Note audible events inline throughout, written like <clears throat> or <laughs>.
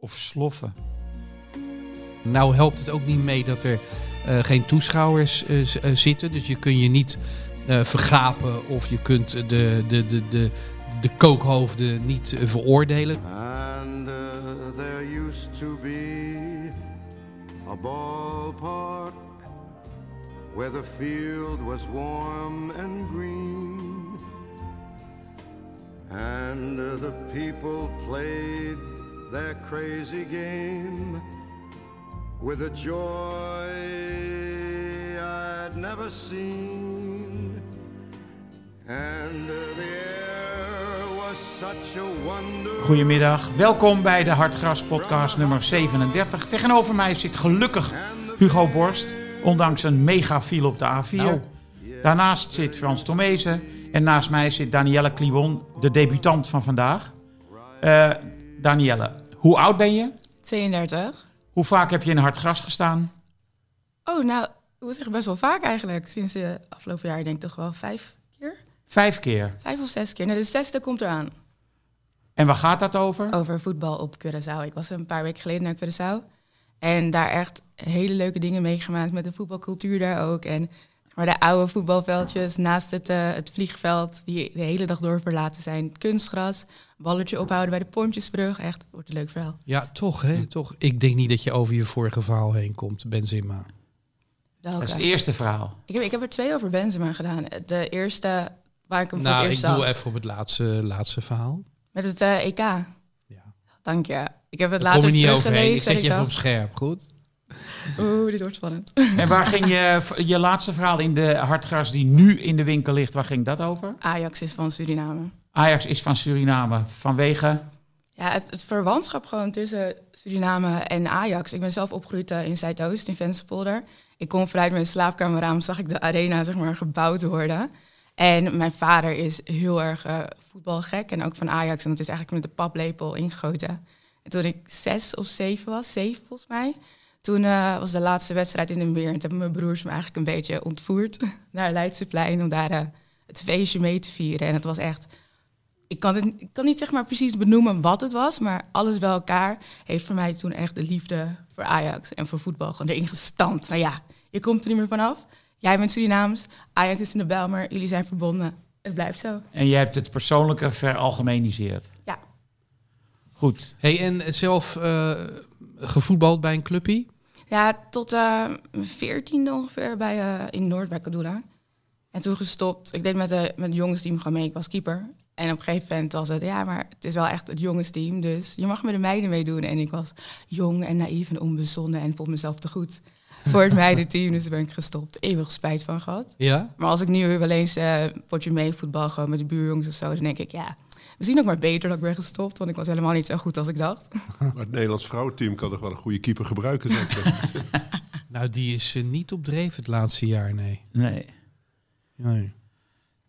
Of sloffen. Nou helpt het ook niet mee dat er uh, geen toeschouwers uh, uh, zitten. Dus je kun je niet vergapen of je kunt de, de, de, de, de kookhoofden niet veroordelen. And there used to be a ballpark where the field was warm and green. And the people played their crazy game with a joy I'd never seen. And the air was such a wonder. Goedemiddag, welkom bij de Hartgras podcast nummer 37. Tegenover mij zit gelukkig Hugo Borst, ondanks een mega file op de A4. Nou. Daarnaast zit Frans Tomezen en naast mij zit Danielle Kliwon, de debutant van vandaag. Uh, Danielle, hoe oud ben je? 32. Hoe vaak heb je in hard gras gestaan? Oh, nou, ik moet zeggen best wel vaak eigenlijk. Sinds de afgelopen jaar denk ik toch wel vijf keer. Vijf keer? Vijf of zes keer. Nou, de zesde komt eraan. En waar gaat dat over? Over voetbal op Curaçao. Ik was een paar weken geleden naar Curaçao. En daar echt hele leuke dingen meegemaakt met de voetbalcultuur daar ook. En maar de oude voetbalveldjes naast het, uh, het vliegveld, die de hele dag door verlaten zijn. Kunstgras, balletje ophouden bij de Pontjesbrug. Echt, wordt een leuk verhaal. Ja, toch hè? Toch. Ik denk niet dat je over je vorige verhaal heen komt, Benzema. Welke? Dat is het eerste verhaal. Ik heb, ik heb er twee over Benzema gedaan. De eerste, waar ik hem nou, voor eerst ik doe even op het laatste, laatste verhaal. Met het uh, EK. Ja. Dank je. Ik heb het Daar later kom je niet overheen. Ik zet je even op scherp, goed? Oeh, dit wordt spannend. En waar ging je, je laatste verhaal in de hartgras die nu in de winkel ligt, waar ging dat over? Ajax is van Suriname. Ajax is van Suriname. Vanwege? Ja, het, het verwantschap gewoon tussen Suriname en Ajax. Ik ben zelf opgegroeid uh, in Zuidoost, in Vensterpolder. Ik kom vanuit mijn slaapkamerraam, zag ik de arena zeg maar, gebouwd worden. En mijn vader is heel erg uh, voetbalgek en ook van Ajax. En dat is eigenlijk met de paplepel ingegoten. En toen ik zes of zeven was, zeven volgens mij... Toen uh, was de laatste wedstrijd in de meer. En toen hebben mijn broers me eigenlijk een beetje ontvoerd <laughs> naar Leidseplein om daar uh, het feestje mee te vieren. En het was echt. Ik kan, het, ik kan niet zeg maar precies benoemen wat het was, maar alles bij elkaar heeft voor mij toen echt de liefde voor Ajax en voor voetbal gewoon erin gestand. Maar ja, je komt er niet meer vanaf. Jij bent Surinaams, Ajax is in de Belmer, jullie zijn verbonden. Het blijft zo. En je hebt het persoonlijke veralgemeniseerd. Ja. Goed. Hey, en zelf uh, gevoetbald bij een clubje? Ja, tot mijn uh, veertiende ongeveer bij, uh, in Noord bij Kadula. En toen gestopt. Ik deed met, de, met het jongensteam gewoon mee. Ik was keeper. En op een gegeven moment was het, ja, maar het is wel echt het jongensteam. Dus je mag met de meiden meedoen. En ik was jong en naïef en onbezonnen en vond mezelf te goed voor het <laughs> meidenteam. Dus ben ik gestopt. Eeuwig spijt van gehad. Ja? Maar als ik nu wel eens uh, potje mee voetbal gewoon met de buurjongens of zo, dan denk ik, ja, Misschien ook maar beter dat ik ben gestopt, want ik was helemaal niet zo goed als ik dacht. <laughs> Maar het Nederlands vrouwenteam kan toch wel een goede keeper gebruiken? <laughs> nou, die is uh, niet op dreef het laatste jaar, nee. Nee. nee.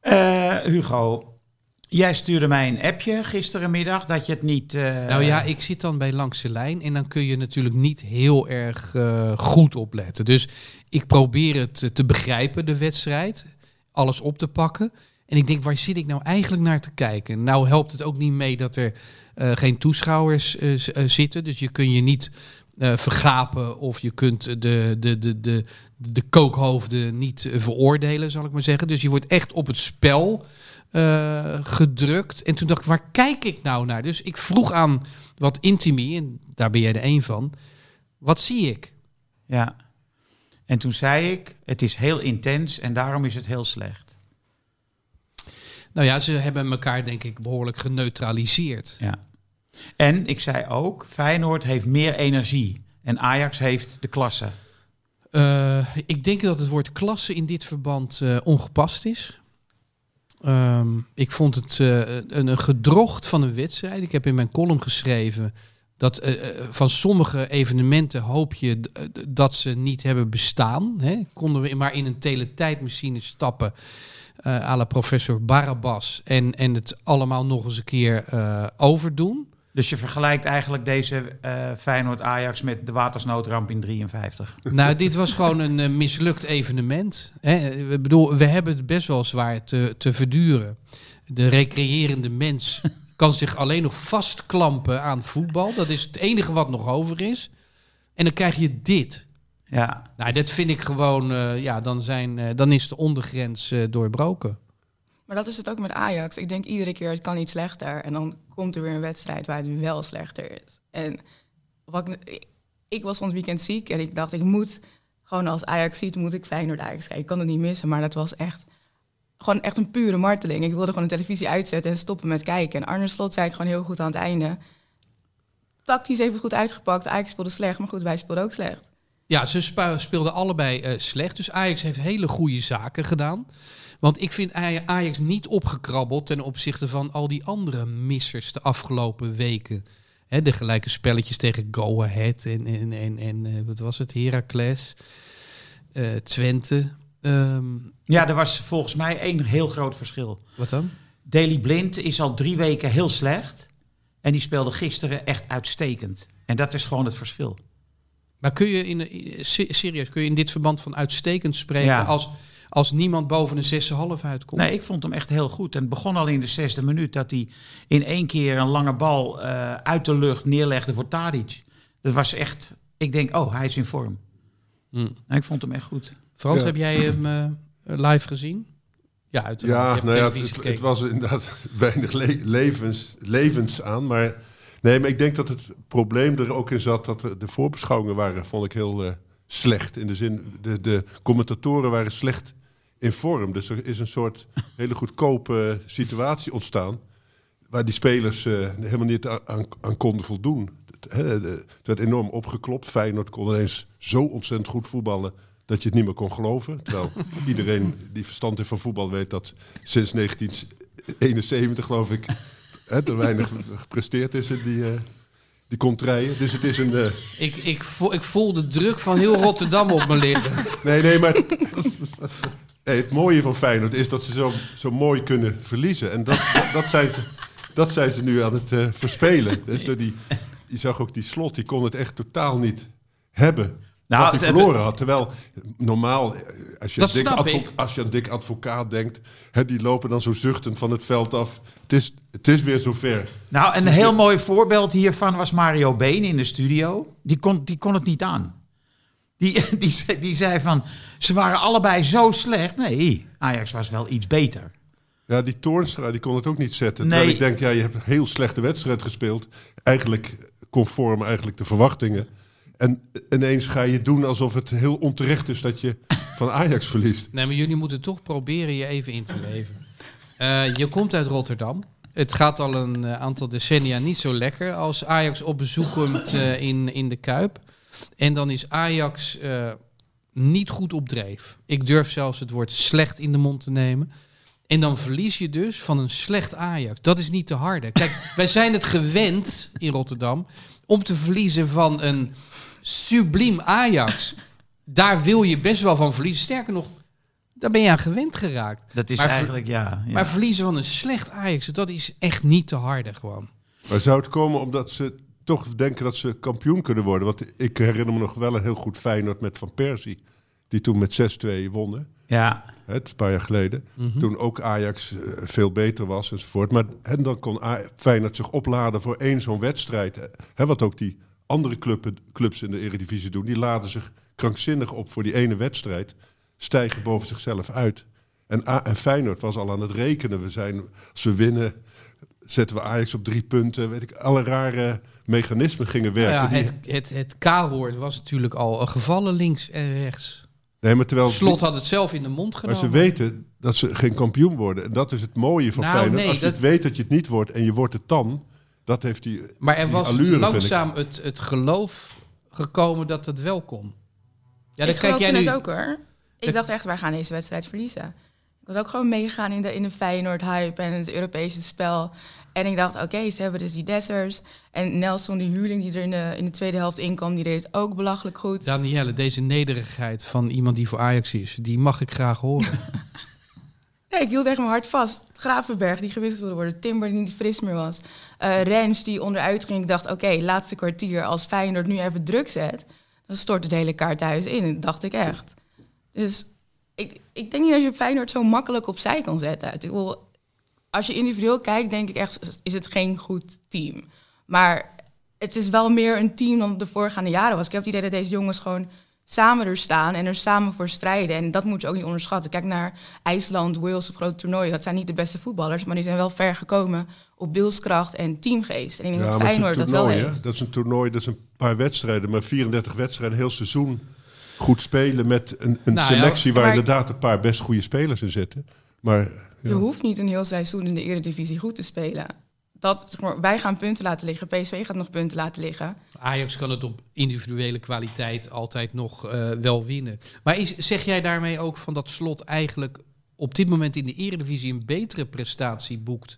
Uh, Hugo, jij stuurde mij een appje gisterenmiddag dat je het niet... Uh... Nou ja, ik zit dan bij Langs de Lijn en dan kun je natuurlijk niet heel erg goed opletten. Dus ik probeer het te begrijpen, de wedstrijd, alles op te pakken... En ik denk, waar zit ik nou eigenlijk naar te kijken? Nou helpt het ook niet mee dat er uh, geen toeschouwers uh, zitten. Dus je kun je niet vergapen of je kunt de, de, de, de, de kookhoofden niet veroordelen, zal ik maar zeggen. Dus je wordt echt op het spel gedrukt. En toen dacht ik, waar kijk ik nou naar? Dus ik vroeg aan wat intimie, en daar ben jij er één van. Wat zie ik? Ja, en toen zei ik, het is heel intens en daarom is het heel slecht. Nou ja, ze hebben elkaar denk ik behoorlijk geneutraliseerd. Ja. En ik zei ook, Feyenoord heeft meer energie en Ajax heeft de klasse. Uh, ik denk dat het woord klasse in dit verband uh, ongepast is. Um, ik vond het uh, een, een, gedrocht van een wedstrijd. Ik heb in mijn column geschreven Dat van sommige evenementen hoop je dat ze niet hebben bestaan. Hè? Konden we maar in een teletijdmachine stappen à la professor Barabbas en, en het allemaal nog eens een keer uh, overdoen. Dus je vergelijkt eigenlijk deze uh, Feyenoord-Ajax met de watersnoodramp in 53. Nou, dit was gewoon een uh, mislukt evenement. Hè. Ik bedoel, we hebben het best wel zwaar te, te verduren. De recreërende mens <laughs> kan zich alleen nog vastklampen aan voetbal. Dat is het enige wat nog over is. En dan krijg je dit. Ja. Nou, dat vind ik gewoon, uh, ja, dan, zijn, dan is de ondergrens doorbroken. Maar dat is het ook met Ajax. Ik denk iedere keer, het kan niet slechter. En dan komt er weer een wedstrijd waar het wel slechter is. En wat ik, ik was van het weekend ziek en ik dacht, ik moet gewoon als Ajax ziet, moet ik Feyenoord Ajax kijken. Ik kan het niet missen, maar dat was echt gewoon echt een pure marteling. Ik wilde gewoon de televisie uitzetten en stoppen met kijken. En Arne Slot zei het gewoon heel goed aan het einde. Tactisch heeft het goed uitgepakt. Ajax speelde slecht, maar goed, wij speelden ook slecht. Ja, ze speelden allebei uh, slecht. Dus Ajax heeft hele goede zaken gedaan. Want ik vind Ajax niet opgekrabbeld ten opzichte van al die andere missers de afgelopen weken. He, de gelijke spelletjes tegen Go Ahead en, en, en, en uh, wat was het, Heracles, uh, Twente. Um, ja, er was volgens mij één heel groot verschil. Wat dan? Daley Blind is al drie weken heel slecht. En die speelde gisteren echt uitstekend. En dat is gewoon het verschil. Maar kun je in serieus, kun je in dit verband van uitstekend spreken ja. als als niemand boven een 6,5 uitkomt. Nee, ik vond hem echt heel goed. En het begon al in de zesde minuut dat hij in één keer een lange bal uh, uit de lucht neerlegde voor Tadic. Dat was echt, ik denk, oh, hij is in vorm. Hmm. En ik vond hem echt goed. Frans, ja. heb jij hem uh, live gezien? Ja, uiteraard. Ja, nou ja het, het, was inderdaad <laughs> weinig le levens, levens aan, maar... Nee, maar ik denk dat het probleem er ook in zat dat de voorbeschouwingen waren, vond ik heel uh, slecht. In de zin, de, de commentatoren waren slecht in vorm. Dus er is een soort hele goedkope situatie ontstaan. Waar die spelers uh, helemaal niet aan, aan, konden voldoen. Het, he, het, werd enorm opgeklopt. Feyenoord kon ineens zo ontzettend goed voetballen dat je het niet meer kon geloven. Terwijl <laughs> iedereen die verstand heeft van voetbal weet dat sinds 1971 geloof ik hè, er weinig <laughs> gepresteerd is in die, uh, die contraien. Dus het is een... Uh... Ik, ik, voel, ik voel de druk van heel Rotterdam op me liggen. <laughs> Nee, nee, maar... Nee, het mooie van Feyenoord is dat ze zo, zo mooi kunnen verliezen. En dat, dat, dat zijn, ze, dat zijn ze nu aan het uh, verspelen. Dus door die, je zag ook die slot, die kon het echt totaal niet hebben. Nou, wat hij verloren had. Terwijl normaal, als je, dik als je aan dik advocaat denkt, hè, die lopen dan zo zuchtend van het veld af. Het is, het is weer zover. Nou, een heel mooi voorbeeld hiervan was Mario Been in de studio. Die kon, die kon het niet aan. Die, <laughs> die, die zei van, ze waren allebei zo slecht. Nee, Ajax was wel iets beter. Ja, die Toornstra die kon het ook niet zetten. Nee. Terwijl ik denk, ja, je hebt een heel slechte wedstrijd gespeeld. Eigenlijk conform eigenlijk de verwachtingen. En ineens ga je doen alsof het heel onterecht is dat je van Ajax verliest. Nee, maar jullie moeten toch proberen je even in te leven. Uh, je komt uit Rotterdam. Het gaat al een uh, aantal decennia niet zo lekker als Ajax op bezoek komt uh, in, in de Kuip. En dan is Ajax niet goed op dreef. Ik durf zelfs het woord slecht in de mond te nemen. En dan verlies je dus van een slecht Ajax. Dat is niet te harde. Kijk, <laughs> wij zijn het gewend in Rotterdam om te verliezen van een subliem Ajax. Daar wil je best wel van verliezen. Sterker nog, daar ben je aan gewend geraakt. Dat is maar eigenlijk, ja, ja, Maar verliezen van een slecht Ajax, dat is echt niet te harde gewoon. Maar zou het komen omdat ze toch denken dat ze kampioen kunnen worden? Want ik herinner me nog wel een heel goed Feyenoord met Van Persie. Die toen met 6-2 wonnen. Ja. Het, een paar jaar geleden. Mm -hmm. Toen ook Ajax uh, veel beter was enzovoort. Maar en dan kon A Feyenoord zich opladen voor één zo'n wedstrijd. Hè, wat ook die andere club, clubs in de Eredivisie doen. Die laden zich krankzinnig op voor die ene wedstrijd. Stijgen boven zichzelf uit. En, A en Feyenoord was al aan het rekenen. We zijn, als we winnen, zetten we Ajax op drie punten. Weet ik, alle rare mechanismen gingen werken. Ja, het, het, het K-woord was natuurlijk al gevallen links en rechts. Nee, maar terwijl Slot had het zelf in de mond genomen. Maar ze weten dat ze geen kampioen worden. En dat is het mooie van nou, Feyenoord. Nee, Als je dat... het weet dat je het niet wordt en je wordt het dan... Dat heeft die Maar er die was allure, langzaam het, het geloof gekomen dat het wel kon. Ja, ik kijk jij nu... ook hoor. Ik dacht echt, wij gaan deze wedstrijd verliezen. Ik was ook gewoon meegegaan in de, in de Feyenoord-hype en het Europese spel. En ik dacht, oké, ze hebben dus die Dessers. En Nelson, die huurling die er in de, in de tweede helft inkwam, die deed het ook belachelijk goed. Danielle, deze nederigheid van iemand die voor Ajax is, die mag ik graag horen. <laughs> Nee, ik hield echt mijn hart vast. Gravenberg, die gewisseld wilde worden. Timber, die niet fris meer was. Eh Rens, die onderuit ging. Ik dacht, oké, laatste kwartier. Als Feyenoord nu even druk zet, dan stort het hele kaarthuis in. En dat dacht ik echt. Dus ik, ik denk niet dat je Feyenoord zo makkelijk opzij kan zetten. Ik bedoel, als je individueel kijkt, denk ik echt, is het geen goed team. Maar het is wel meer een team dan de voorgaande jaren was. Ik heb het idee dat deze jongens gewoon samen er staan en er samen voor strijden. En dat moet je ook niet onderschatten. Kijk naar IJsland, Wales, of grote toernooien. Dat zijn niet de beste voetballers, maar die zijn wel ver gekomen op beelskracht en teamgeest. En ik denk dat Feyenoord dat wel heeft. Dat is een toernooi, dat is een paar wedstrijden, maar 34 wedstrijden, een heel seizoen goed spelen met een, een Nou ja, selectie waar inderdaad een paar best goede spelers in zitten. Maar Je hoeft niet een heel seizoen in de Eredivisie goed te spelen. Dat, wij gaan punten laten liggen, PSV gaat nog punten laten liggen. Ajax kan het op individuele kwaliteit altijd nog eh, wel winnen. Maar is, zeg jij daarmee ook van dat slot eigenlijk op dit moment in de Eredivisie een betere prestatie boekt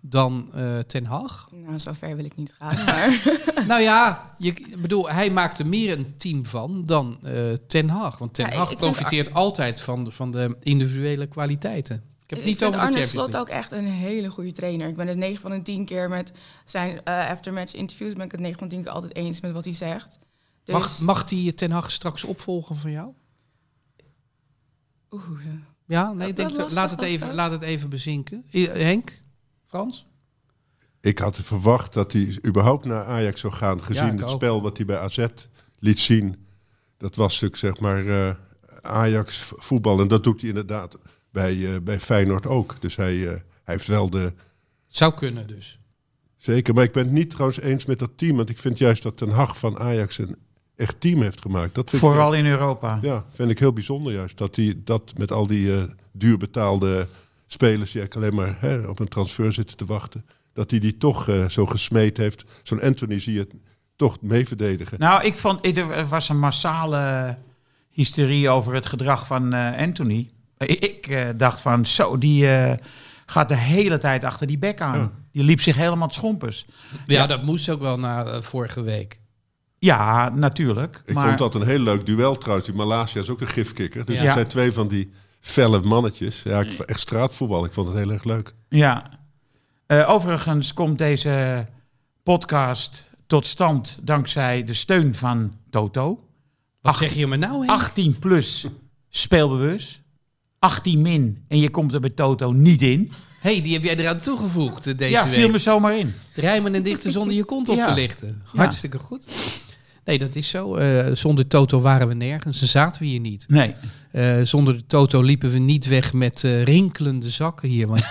dan eh, Ten Hag? Nou, zover wil ik niet gaan. Maar <laughs> nou ja, je, ik bedoel, hij maakt er meer een team van dan eh, Ten Hag. Want Ten Ja, Hag profiteert altijd van de, van de individuele kwaliteiten. Ik heb het ik niet vind over de Arne Slot ook echt een hele goede trainer. Ik ben het 9 van de 10 keer met zijn eh, aftermatch interviews... ben ik het 9 van de 10 keer altijd eens met wat hij zegt. Dus, Mag, mag die Ten Hag straks opvolgen van jou? Oeh, Ja, nee, Dat- denk, lastig laat, het even, laat het even bezinken. Eh, Henk? Frans? Ik had verwacht dat hij überhaupt naar Ajax zou gaan, gezien ik het ook. spel wat hij bij AZ liet zien. Dat was natuurlijk zeg maar eh, Ajax voetbal en dat doet hij inderdaad bij, eh, bij Feyenoord ook. Dus hij, eh, hij heeft wel de... Zou kunnen dus. Zeker, maar ik ben het niet trouwens eens met dat team, want ik vind juist dat Ten Hag van Ajax een echt team heeft gemaakt. Dat vind ik Vooral in Europa. Ja, vind ik heel bijzonder juist. Dat hij dat met al die eh, duur betaalde spelers die eigenlijk alleen maar hè, op een transfer zitten te wachten. Dat hij die toch eh, zo gesmeed heeft. Zo'n Anthony zie je toch mee verdedigen. Nou, ik vond, er was een massale hysterie over het gedrag van Anthony. Ik, ik, eh, dacht van, zo, die eh, gaat de hele tijd achter die bek aan. Ja. Die liep zich helemaal het schompers. Ja, Ja. dat moest ook wel na eh, vorige week. Ja, natuurlijk. Ik maar vond dat een heel leuk duel trouwens. Die Malasia is ook een gifkikker. Dus Ja. het zijn twee van die felle mannetjes. Ja, ik, echt straatvoetbal. Ik vond het heel erg leuk. Ja. Eh, overigens komt deze podcast tot stand dankzij de steun van Toto. Wat Ach- zeg je me nou, Henk? 18 plus speelbewust. 18 min en je komt er bij Toto niet in. hey, die heb jij eraan toegevoegd eh, deze ja, week. viel me zomaar in. Rijmen en dichten zonder je kont op Ja. te lichten. Hartstikke goed. Nee, dat is zo. Eh, zonder Toto waren we nergens. Ze zaten we hier niet. Nee. Eh, zonder de Toto liepen we niet weg met rinkelende zakken hier. Want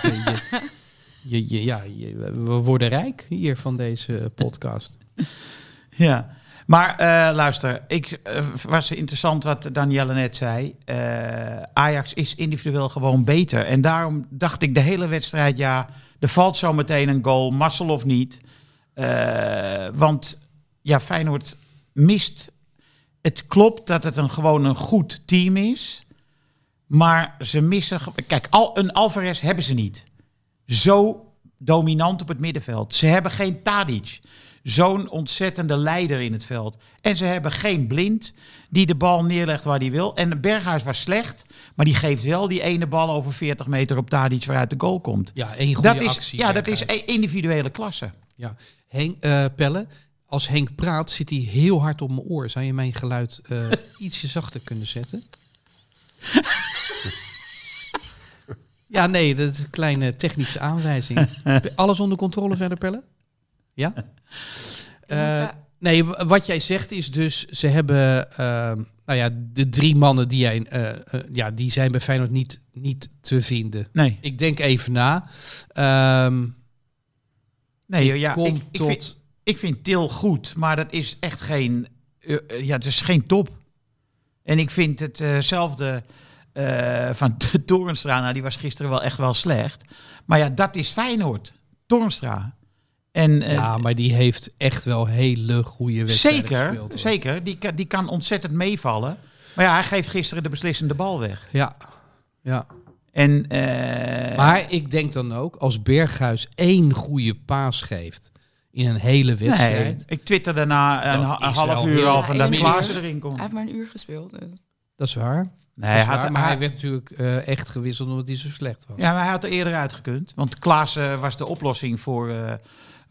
je, je, <laughs> ja, we worden rijk hier van deze podcast. Ja. Maar eh, luister, ik eh, was interessant wat Danielle net zei. Eh, Ajax is individueel gewoon beter. En daarom dacht ik de hele wedstrijd, ja, er valt zo meteen een goal, mazzel of niet. Want ja, Feyenoord mist. Het klopt dat het een, gewoon een goed team is. Maar ze missen. Kijk, al, een Alvarez hebben ze niet. Zo dominant op het middenveld. Ze hebben geen Tadic. Zo'n ontzettende leider in het veld. En ze hebben geen blind die de bal neerlegt waar hij wil. En Berghuis was slecht, maar die geeft wel die ene bal over 40 meter op Tadic waaruit de goal komt. Ja, één goede Dat is, actie. ja, dat is e- individuele klasse. Ja. Henk, eh, Pelle, als Henk praat zit hij heel hard op mijn oor. Zou je mijn geluid eh, <laughs> ietsje zachter kunnen zetten? ja, nee, dat is een kleine technische aanwijzing. <laughs> Alles onder controle verder, Pelle? Ja? <laughs> Eh, nee, wat jij zegt is dus, ze hebben, eh, nou ja, de drie mannen die, jij, eh, eh, ja, die zijn bij Feyenoord niet, niet te vinden. Nee, Ik denk even na. Ehm nee ja, kom ik, ik, tot... vind, ik vind Til goed, maar dat is echt geen, ja, het is geen top. En ik vind hetzelfde eh van <laughs> Torenstra, nou, die was gisteren wel echt wel slecht. Maar ja, dat is Feyenoord, Torenstra. En, eh, Ja, maar die heeft echt wel hele goede wedstrijden zeker, gespeeld. hoor. zeker. Die, kan- die kan ontzettend meevallen. Maar ja, hij geeft gisteren de beslissende bal weg. Ja, ja. En, eh, Maar ik denk dan ook, als Berghuis één goede paas geeft in een hele nee, wedstrijd, ik twitter daarna een, half uur al van dat Klaassen erin komt. Hij heeft maar een uur gespeeld. dus. dat is waar. Nee, hij had, maar hij hij- werd natuurlijk eh, echt gewisseld omdat hij zo slecht was. ja, maar hij had er eerder uitgekund. Want Klaassen was de oplossing voor, eh,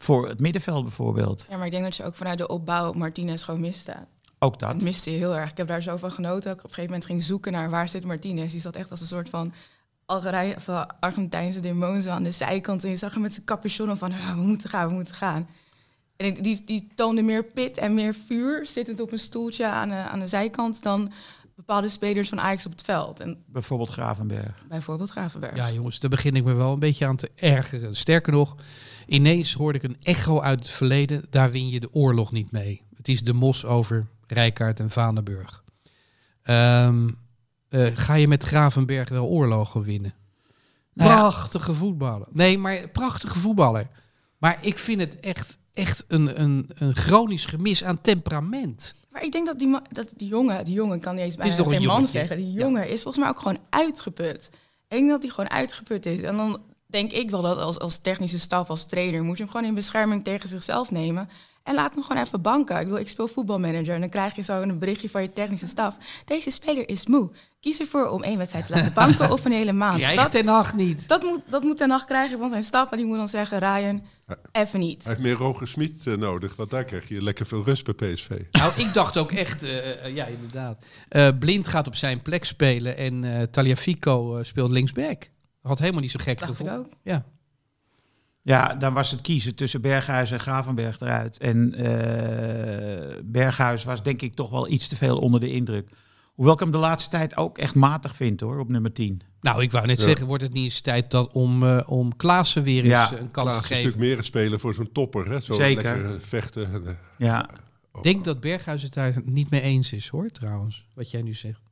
voor het middenveld bijvoorbeeld. Ja, maar ik denk dat je ook vanuit de opbouw Martinez gewoon miste. Ook Dat dat. miste je heel erg. Ik heb daar zo van genoten. dat Ik op een gegeven moment ging zoeken naar waar zit Martinez. Die zat echt als een soort van Algerij, of eh, Argentijnse demon zo aan de zijkant. En je zag hem met zijn capuchon en van "Ah, we moeten gaan, we moeten gaan. En die, die toonde meer pit en meer vuur zittend op een stoeltje aan de, aan de zijkant dan bepaalde spelers van Ajax op het veld. En Bijvoorbeeld Gravenberg. bijvoorbeeld Gravenberg. Ja, jongens, daar begin ik me wel een beetje aan te ergeren. Sterker nog, ineens hoorde ik een echo uit het verleden. Daar win je de oorlog niet mee. Het is de mos over Rijkaard en Vaneburg. Ehm, eh, ga je met Gravenberg wel oorlogen winnen? Nou ja. Prachtige voetballer. Nee, maar prachtige voetballer. Maar ik vind het echt, echt een, een, een chronisch gemis aan temperament. Maar ik denk dat die, dat die jongen, die jongen kan niet eens bijna geen man zeggen. Die Ja. jongen is volgens mij ook gewoon uitgeput. Ik denk dat hij gewoon uitgeput is. En dan denk ik wel dat als, als technische staf, als trainer, moet je hem gewoon in bescherming tegen zichzelf nemen. En laat hem gewoon even banken. Ik bedoel, ik speel voetbalmanager en dan krijg je zo een berichtje van je technische staf. Deze speler is moe. Kies ervoor om één wedstrijd te laten banken <laughs> of een hele maand. Krijgt Dat, Ten Hag niet. dat, moet, dat moet Ten Hag krijgen van zijn staf. En die moet dan zeggen, Ryan, even niet. Hij heeft meer Roger Smit eh, nodig, want daar krijg je lekker veel rust bij PSV. Nou, ik dacht ook echt, eh, eh, ja, inderdaad. Eh, Blind gaat op zijn plek spelen en eh Taliafico speelt linksback. Had helemaal niet zo gek Dacht ik gevoel. ook. Ja. Ja, dan was het kiezen tussen Berghuis en Gravenberg eruit. En eh, Berghuis was denk ik toch wel iets te veel onder de indruk. Hoewel ik hem de laatste tijd ook echt matig vind hoor, op nummer 10. Nou, ik wou net Ja. zeggen, wordt het niet eens tijd dat om, eh, om Klaassen weer eens Ja, een kans Klaas te is een geven? stuk meer een speler voor zo'n topper. Hè? Zo Zeker. lekker eh, vechten. en, Ja, Ik denk dat Berghuis het daar niet mee eens is, hoor, trouwens. Wat jij nu zegt.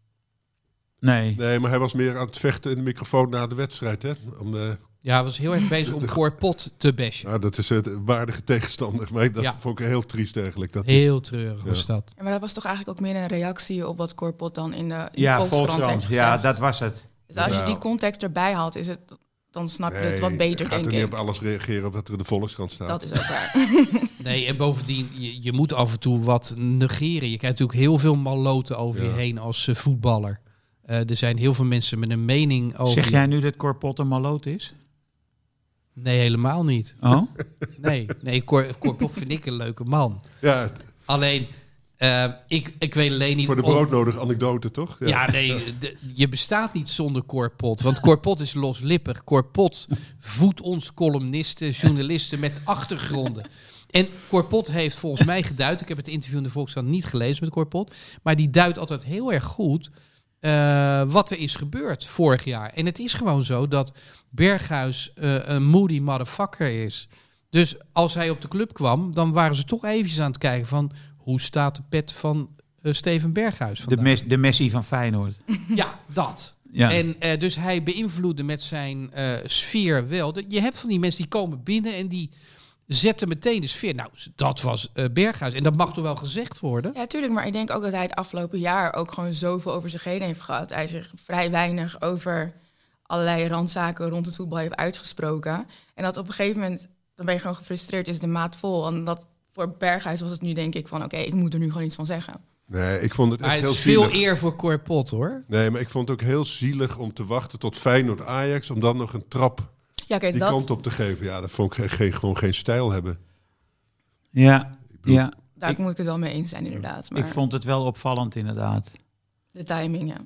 Nee. Nee, maar hij was meer aan het vechten in de microfoon na de wedstrijd. Hè? Om de, Ja, hij was heel erg bezig om <laughs> Corpot te bashen. nou, dat is een waardige tegenstander. Maar dat Ja. vond ik heel triest eigenlijk. Dat Heel treurig was Ja. dat. Ja, maar dat was toch eigenlijk ook meer een reactie op wat Corpot dan in de, in Ja, Volkskrant Volkskrant. heeft Ja, dat was het. Dus als je Ja. die context erbij haalt, is het, dan snap je het wat beter, je gaat denk er niet ik. op alles reageren wat er in de Volkskrant staat. Dat is ook waar. <laughs> Nee, en bovendien, je, je moet af en toe wat negeren. Je krijgt natuurlijk heel veel malloten over je Ja. heen als eh, voetballer. Eh, er zijn heel veel mensen met een mening over... Zeg jij nu dat Corpot een maloot is? Nee, helemaal niet. Oh? <laughs> Nee, nee Cor, Corpot vind ik een leuke man. Ja, Alleen, eh, ik, ik weet alleen niet... voor de of- broodnodige anekdote, toch? Ja, nee, de- je bestaat niet zonder Corpot. Want Corpot is loslippig. Corpot voedt ons columnisten, journalisten met achtergronden. En Corpot heeft volgens mij geduid, ik heb het interview in de Volkskrant niet gelezen met Corpot, maar die duidt altijd heel erg goed eh, wat er is gebeurd vorig jaar. En het is gewoon zo dat Berghuis eh, een moody motherfucker is. Dus als hij op de club kwam, dan waren ze toch eventjes aan het kijken van hoe staat de pet van eh, Steven Berghuis De, mes, de Messi van Feyenoord. <laughs> Ja, dat. Ja. En dus hij beïnvloedde met zijn sfeer wel. Je hebt van die mensen die komen binnen en die zetten meteen de sfeer. Nou, dat was eh, Berghuis. En dat mag toch wel gezegd worden? Ja, tuurlijk. Maar ik denk ook dat hij het afgelopen jaar ook gewoon zoveel over zich heen heeft gehad. Hij zich vrij weinig over allerlei randzaken rond het voetbal heeft uitgesproken. En dat op een gegeven moment, dan ben je gewoon gefrustreerd, is de maat vol. En dat voor Berghuis was het nu denk ik van, oké, ik moet er nu gewoon iets van zeggen. Nee, ik vond het Maar echt het heel is veel zielig. eer voor Corpot, hoor. Nee, maar ik vond het ook heel zielig om te wachten tot Feyenoord Ajax... om dan nog een trap Ja, oké, die dat, kant op te geven. Ja, dat vond ik geen, geen- gewoon geen stijl hebben. Ja, bedoel, ja. daar ik- moet ik het wel mee eens zijn inderdaad. Maar ik vond het wel opvallend inderdaad. de timing, ja.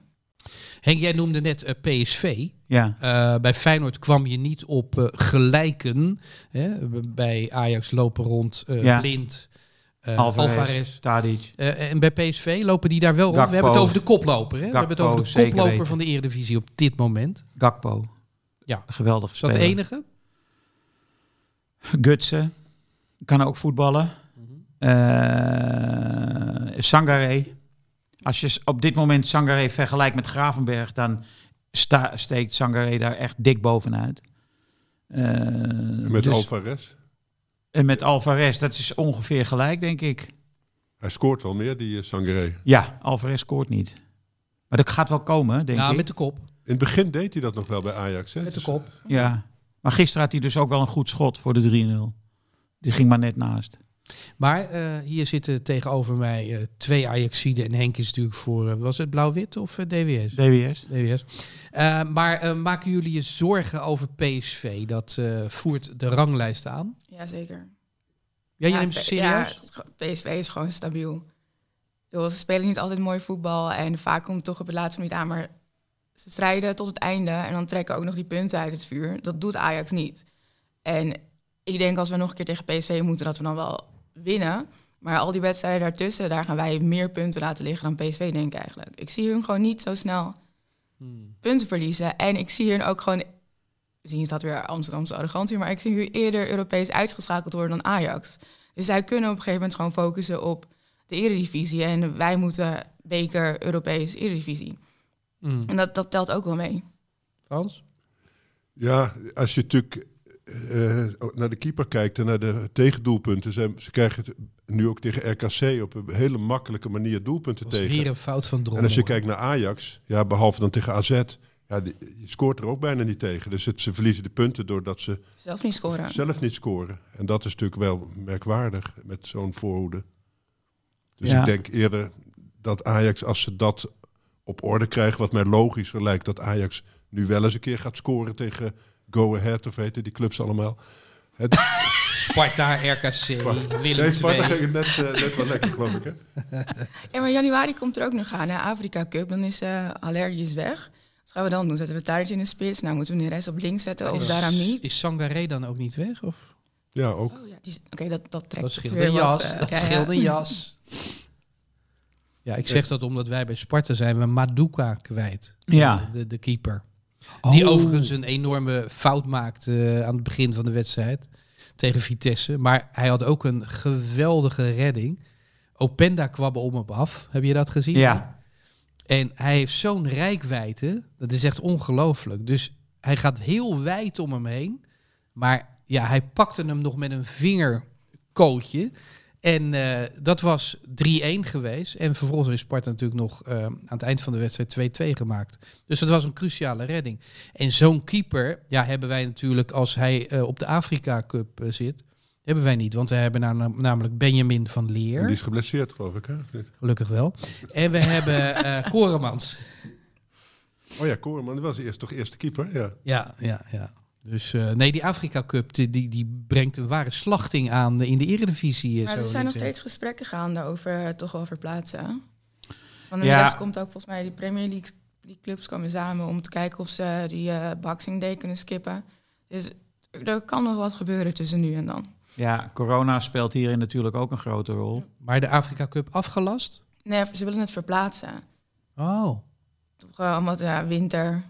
Henk, jij noemde net eh, PSV. Ja, Eh, bij Feyenoord kwam je niet op eh, gelijken. Hè? Bij Ajax lopen rond eh, Ja. Blind, eh, Alvarez, Alvarez. Tadic. Eh, en bij PSV lopen die daar wel rond. We hebben het over de koploper. Hè? We hebben het over de koploper van de Eredivisie op dit moment. Gakpo. Ja. Geweldig Is dat speler. het enige? Gutsen. Kan ook voetballen. Eh Sangaré. Als je op dit moment Sangaré vergelijkt met Gravenberg, dan sta, steekt Sangaré daar echt dik bovenuit. Eh, Met dus- Alvarez. En met Alvarez, dat is ongeveer gelijk, denk ik. Hij scoort wel meer, die uh, Sangaré. Ja, Alvarez scoort niet. Maar dat gaat wel komen, denk Ja, ik. met de kop. In het begin deed hij dat nog wel bij Ajax. Hè? Met de Dus, kop. Ja. Maar gisteren had hij dus ook wel een goed schot voor de 3-0. Die ging maar net naast. Maar eh, hier zitten tegenover mij eh, twee Ajaxiden. En Henk is natuurlijk voor, eh, was het blauw-wit of eh, DWS? DWS. DWS. Eh, maar eh, maken jullie je zorgen over PSV? Dat eh, voert de ranglijst aan. Jazeker. Ja, je Ja, neemt ze serieus? Ja, PSV is gewoon stabiel. Ze spelen niet altijd mooi voetbal en vaak komt het toch op het laatste minuut aan. Maar ze strijden tot het einde en dan trekken ook nog die punten uit het vuur. Dat doet Ajax niet. En ik denk als we nog een keer tegen PSV moeten, dat we dan wel winnen. Maar al die wedstrijden daartussen, daar gaan wij meer punten laten liggen dan PSV, denk ik eigenlijk. Ik zie hun gewoon niet zo snel Hmm. punten verliezen. En ik zie hun ook gewoon, misschien is dat weer Amsterdamse arrogantie, maar ik zie hun eerder Europees uitgeschakeld worden dan Ajax. Dus zij kunnen op een gegeven moment gewoon focussen op de eredivisie. En wij moeten beker, Europees, eredivisie. Hmm. En dat, dat telt ook wel mee. Frans? Ja, als je natuurlijk eh, naar de keeper kijkt en naar de tegendoelpunten. Ze, ze krijgen het nu ook tegen RKC op een hele makkelijke manier doelpunten Dat was tegen. weer een fout van Drommel. En als je kijkt naar Ajax, ja, behalve dan tegen AZ, ja, die- je scoort er ook bijna niet tegen. Dus het, ze verliezen de punten doordat ze Zelf niet scoren. zelf niet scoren. En dat is natuurlijk wel merkwaardig met zo'n voorhoede. Dus Ja. ik denk eerder dat Ajax, als ze dat op orde krijgen, wat mij logischer lijkt, dat Ajax nu wel eens een keer gaat scoren tegen Go Ahead, of weten die clubs allemaal. Het, <laughs> Sparta, RKC, Willem nee, Sparta ging het net, eh, net wel lekker, geloof ik. Hè? <laughs> Ja, maar januari komt er ook nog aan, hè? Afrika Cup. Dan is uh, Allergisch weg. Wat gaan we dan doen? Zetten we Tadic in de spits? Nou, moeten we nu de rest op links zetten of daaraan niet? Is Sangaré dan ook niet weg? Of? Ja, ook. Oh, ja, die- Oké, dat, dat trekt Dat scheelt weer een wat, jas. eh, dat scheelt een jas. <laughs> Ja, ik zeg dat omdat wij bij Sparta zijn we Maduka kwijt. Ja. De, de keeper. Die Oh. overigens een enorme fout maakte aan het begin van de wedstrijd tegen Vitesse. Maar hij had ook een geweldige redding. Openda kwam om hem af. Heb je dat gezien? Ja. En hij heeft zo'n rijkwijde. Dat is echt ongelooflijk. Dus hij gaat heel wijd om hem heen. Maar ja, hij pakte hem nog met een vingerkootje. En eh, dat was 3-1 geweest. En vervolgens is Sparta natuurlijk nog eh, aan het eind van de wedstrijd 2-2 gemaakt. Dus dat was een cruciale redding. En zo'n keeper, ja, hebben wij natuurlijk als hij eh, op de Afrika Cup zit. Hebben wij niet, want we hebben namelijk Benjamin van En Leer. die is geblesseerd, geloof ik. Hè? Gelukkig wel. En we hebben eh <laughs> Koremans. Oh ja, Koreman, was eerst toch eerste keeper? Ja. Ja, ja, ja. Dus eh, nee, die Afrika Cup die, die, die brengt een ware slachting aan in de Eredivisie. eh, Maar zo er zijn nog steeds gesprekken gaande over het toch wel verplaatsen. Van de Ja. middag komt ook volgens mij die Premier League die clubs komen samen om te kijken of ze die eh Boxing Day kunnen skippen. Dus er kan nog wat gebeuren tussen nu en dan. Ja, corona speelt hierin natuurlijk ook een grote rol. eh. Maar de Afrika Cup afgelast? Nee, ze willen het verplaatsen. Oh. Toch omdat ja, winter,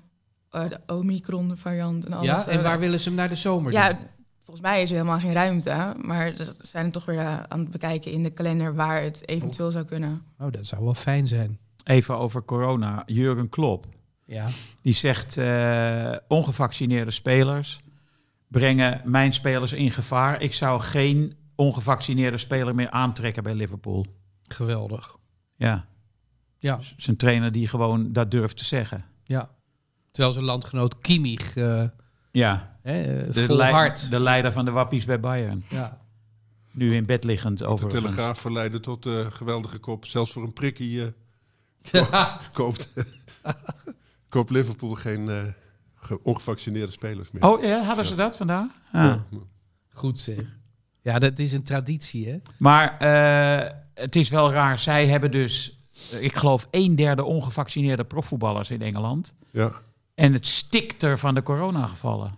eh, de Omicron variant en alles. Ja, en eh, waar willen ze hem naar de zomer Ja, doen? volgens mij is er helemaal geen ruimte. Maar ze zijn toch weer eh, aan het bekijken in de kalender waar het eventueel zou kunnen. Oh, dat zou wel fijn zijn. Even over corona. Jurgen Klopp, Ja. die zegt eh, ongevaccineerde spelers brengen mijn spelers in gevaar. Ik zou geen ongevaccineerde speler meer aantrekken bij Liverpool. Geweldig. Ja, Ja, zijn trainer die gewoon dat durft te zeggen. ja. Terwijl zijn landgenoot Kimmich eh Ja, hè, eh, de, vol lei- hard. de leider van de wappies bij Bayern. Ja. Nu in bed liggend De over. Telegraaf verleiden tot eh geweldige kop. Zelfs voor een prikkie eh, <laughs> koopt, koopt Liverpool geen eh, ge- ongevaccineerde spelers meer. Oh ja, hadden ze dat vandaag? Ja. Ja. Goed zeg. Ja, dat is een traditie, hè? Maar eh, het is wel raar. Zij hebben dus, ik geloof, een derde ongevaccineerde profvoetballers in Engeland. Ja. En het stikt er van de coronagevallen.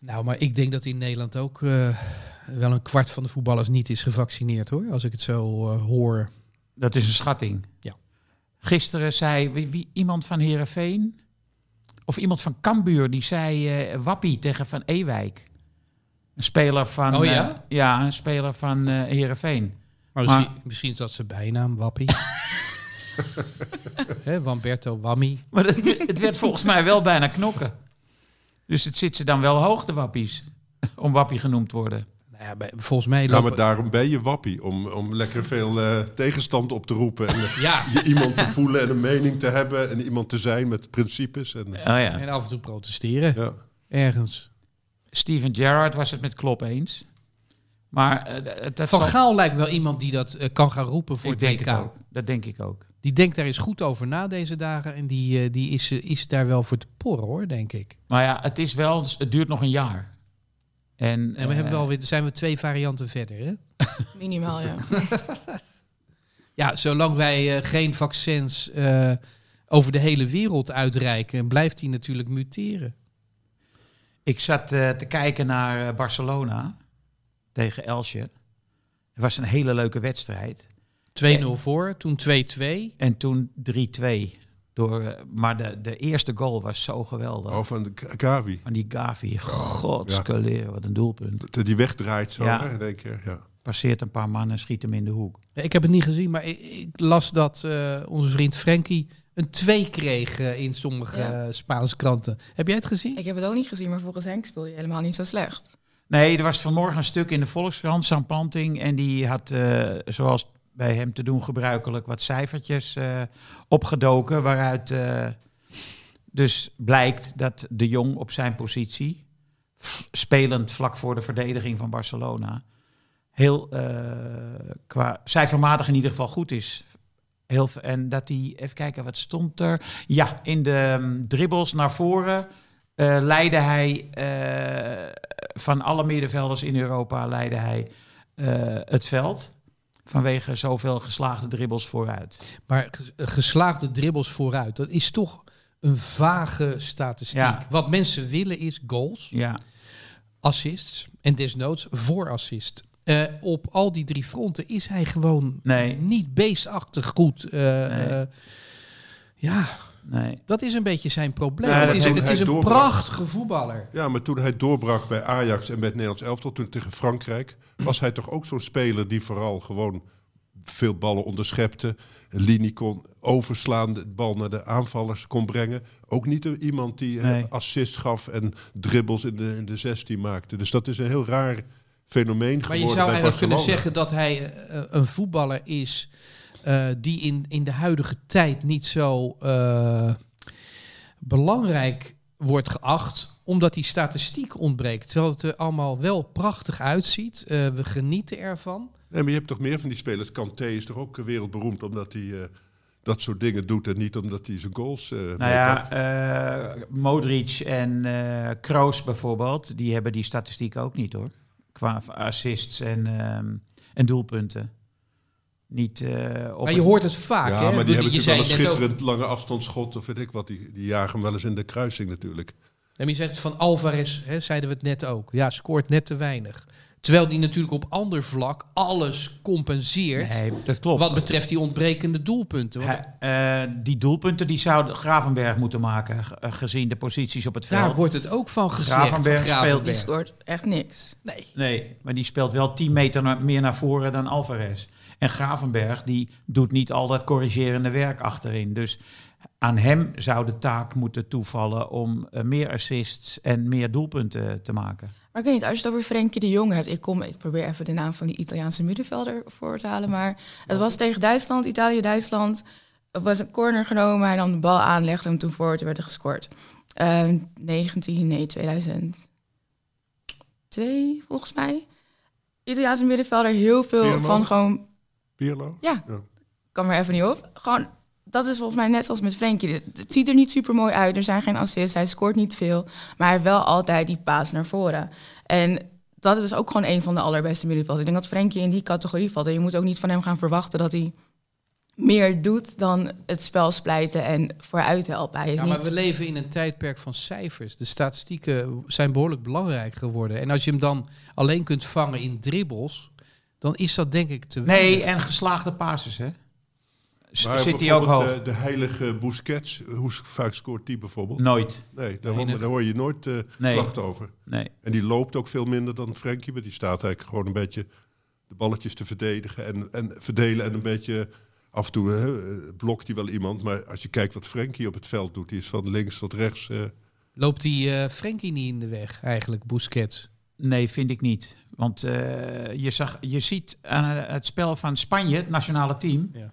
Nou, maar ik denk dat in Nederland ook eh, wel een kwart van de voetballers niet is gevaccineerd, hoor. Als ik het zo eh, hoor. Dat is een schatting. Ja. Gisteren zei wie, wie- iemand van Herenveen of iemand van Cambuur die zei eh, Wappie tegen Van Ewijk. Een speler van Oh ja? ja, een speler van Herenveen. Maar, misschien is dat zijn bijnaam, Wappie. <laughs> <laughs> Hè, Wamberto Wammy. Maar het, het werd volgens mij wel bijna knokken. Dus het zit ze dan wel hoog, de Wappies. Om Wappie genoemd te worden. ja, bij- volgens mij Ja, lopen... maar daarom ben je wappie. Om, om lekker veel eh, tegenstand op te roepen. En eh, Ja, je iemand te voelen en een mening te hebben. En iemand te zijn met principes. En, Oh ja. en af en toe protesteren. ja. Ergens. Steven Gerrard was het met Klopp eens. Maar eh, het, het Van zal- Gaal lijkt wel iemand die dat kan gaan roepen voor ik het denk WK. het ook. Dat denk ik ook. Die denkt daar eens goed over na deze dagen. En die, eh, die is, eh, is daar wel voor te porren hoor, denk ik. Maar ja, het is wel, het duurt nog een jaar. En, En we eh, hebben wel weer, zijn we twee varianten verder. Hè? <laughs> Minimaal, ja. <laughs> Ja, zolang wij eh, geen vaccins eh, over de hele wereld uitreiken, blijft die natuurlijk muteren. Ik zat eh, te kijken naar eh, Barcelona tegen Elsje. Het was een hele leuke wedstrijd. 2-0 voor, toen 2-2. En toen 3-2. Door, eh, maar de, de eerste goal was zo geweldig. Oh, van de Gavi. Van die Gavi. Godskaleren, wat een doelpunt. Dat die wegdraait zo Ja. hè, in één keer. Ja. Passeert een paar mannen, schiet hem in de hoek. Ik heb het niet gezien, maar ik, ik las dat eh, onze vriend Frenkie een 2 kreeg eh, in sommige Ja. Spaanse kranten. Heb jij het gezien? Ik heb het ook niet gezien, maar volgens Henk speel je helemaal niet zo slecht. Nee, er was vanmorgen een stuk in de Volkskrant, Sam Planting. En die had, eh, zoals bij hem te doen gebruikelijk, wat cijfertjes eh, opgedoken. Waaruit eh, dus blijkt dat de Jong op zijn positie, spelend vlak voor de verdediging van Barcelona, heel eh, qua cijfermatig in ieder geval goed is. Heel, en dat hij, even kijken, wat stond er? Ja, in de mm, dribbles naar voren leidde hij van alle middenvelders in Europa leidde hij het veld. Vanwege zoveel geslaagde dribbles vooruit. Maar ges- geslaagde dribbles vooruit, dat is toch een vage statistiek. Ja. Wat mensen willen is goals, Ja, assists en desnoods voorassist. Eh op al die drie fronten is hij gewoon nee, niet beestachtig goed. Eh, Nee. eh, ja, nee. dat is een beetje zijn probleem. Het is, het is een prachtige voetballer. ja, maar toen hij doorbrak bij Ajax en bij het Nederlands elftal, toen tegen Frankrijk, was hij toch ook zo'n speler die vooral gewoon veel ballen onderschepte. Een linie kon overslaan, de bal naar de aanvallers kon brengen. Ook niet een- iemand die eh, Nee. assist gaf en dribbles in de, in de 16 maakte. Dus dat is een heel raar fenomeen Maar geworden je zou bij eigenlijk kunnen zeggen dat hij eh, een voetballer is eh, die in, in de huidige tijd niet zo eh, belangrijk wordt geacht, omdat die statistiek ontbreekt. Terwijl het er allemaal wel prachtig uitziet. Eh, we genieten ervan. Nee, maar je hebt toch meer van die spelers. Kanté is toch ook wereldberoemd omdat hij eh, dat soort dingen doet en niet omdat hij zijn goals eh Nou ja, eh, Modric en eh Kroos bijvoorbeeld, die hebben die statistiek ook niet hoor. Qua assists en, ehm, en doelpunten. Niet eh, op Maar je hoort het vaak. ja, hè? maar die Je hebben zei natuurlijk wel een ook- schitterend lange afstandsschot of weet ik wat. Die, die jagen hem wel eens in de kruising natuurlijk. En je zegt van Alvarez, hè, zeiden we het net ook. Ja, scoort net te weinig. Terwijl die natuurlijk op ander vlak alles compenseert. Nee, dat klopt. Wat betreft die ontbrekende doelpunten. Want eh, die doelpunten die zou Gravenberg moeten maken, eh, gezien de posities op het veld. daar wordt het ook van gezegd. Gravenberg van speelt Die Gravenberg. scoort echt niks. Nee. Nee, maar die speelt wel 10 meter meer naar voren dan Alvarez. En Gravenberg die doet niet al dat corrigerende werk achterin. Dus aan hem zou de taak moeten toevallen om eh, meer assists en meer doelpunten te maken. Maar ik weet niet, als je het over Frenkie de Jong hebt, ik, kom, ik probeer even de naam van die Italiaanse middenvelder voor te halen, maar het was tegen Duitsland, Italië-Duitsland. Er was een corner genomen, hij nam de bal aan, legde hem toen voor, toen werd er gescoord. Eh, 19, nee, 2002 volgens mij. Italiaanse middenvelder, heel veel van gewoon, Ja, Ja. kan er even niet op. Gewoon, dat is volgens mij net zoals met Frenkie. Het het ziet er niet super mooi uit, er zijn geen assists, hij scoort niet veel, maar hij heeft wel altijd die paas naar voren. En dat is ook gewoon een van de allerbeste middenvelders. Ik denk dat Frenkie in die categorie valt. En je moet ook niet van hem gaan verwachten dat hij meer doet dan het spel splijten en vooruit helpen. Hij is Ja, maar niet... we leven in een tijdperk van cijfers. De statistieken zijn behoorlijk belangrijk geworden. En als je hem dan alleen kunt vangen in dribbles, dan is dat denk ik te Nee, weinig. en geslaagde passes, hè? S- Maar Zit hij ook hoog? eh, de heilige Busquets, hoe vaak scoort die bijvoorbeeld? Nooit. Nee, daar, hoor je nooit eh Nee. klachten over. Nee. En die loopt ook veel minder dan Frenkie, want die staat eigenlijk gewoon een beetje de balletjes te verdedigen en, en verdelen en een beetje af en toe hè, eh, blokt hij wel iemand. Maar als je kijkt wat Frenkie op het veld doet, die is van links tot rechts. eh, Loopt die eh Frenkie niet in de weg eigenlijk, Busquets? Nee, vind ik niet. Want eh, je, zag, je ziet aan het spel van Spanje, het nationale team. Ja.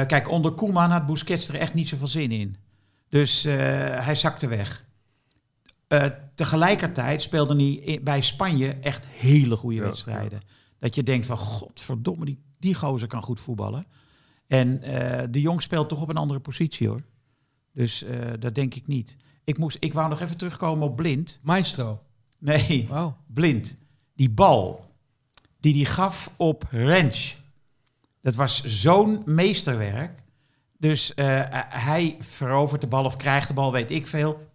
Eh, kijk, onder Koeman had Busquets er echt niet zoveel zin in. Dus eh, hij zakte weg. Eh, tegelijkertijd speelde hij bij Spanje echt hele goede Ja, wedstrijden. Dat je denkt van, godverdomme, die, die gozer kan goed voetballen. En eh, de Jong speelt toch op een andere positie hoor. Dus eh, dat denk ik niet. Ik, moest, ik wou nog even terugkomen op Blind. Maestro. Nee, Oh. Blind. Die bal die hij gaf op Rens. Dat was zo'n meesterwerk. Dus eh, hij verovert de bal of krijgt de bal, weet ik veel.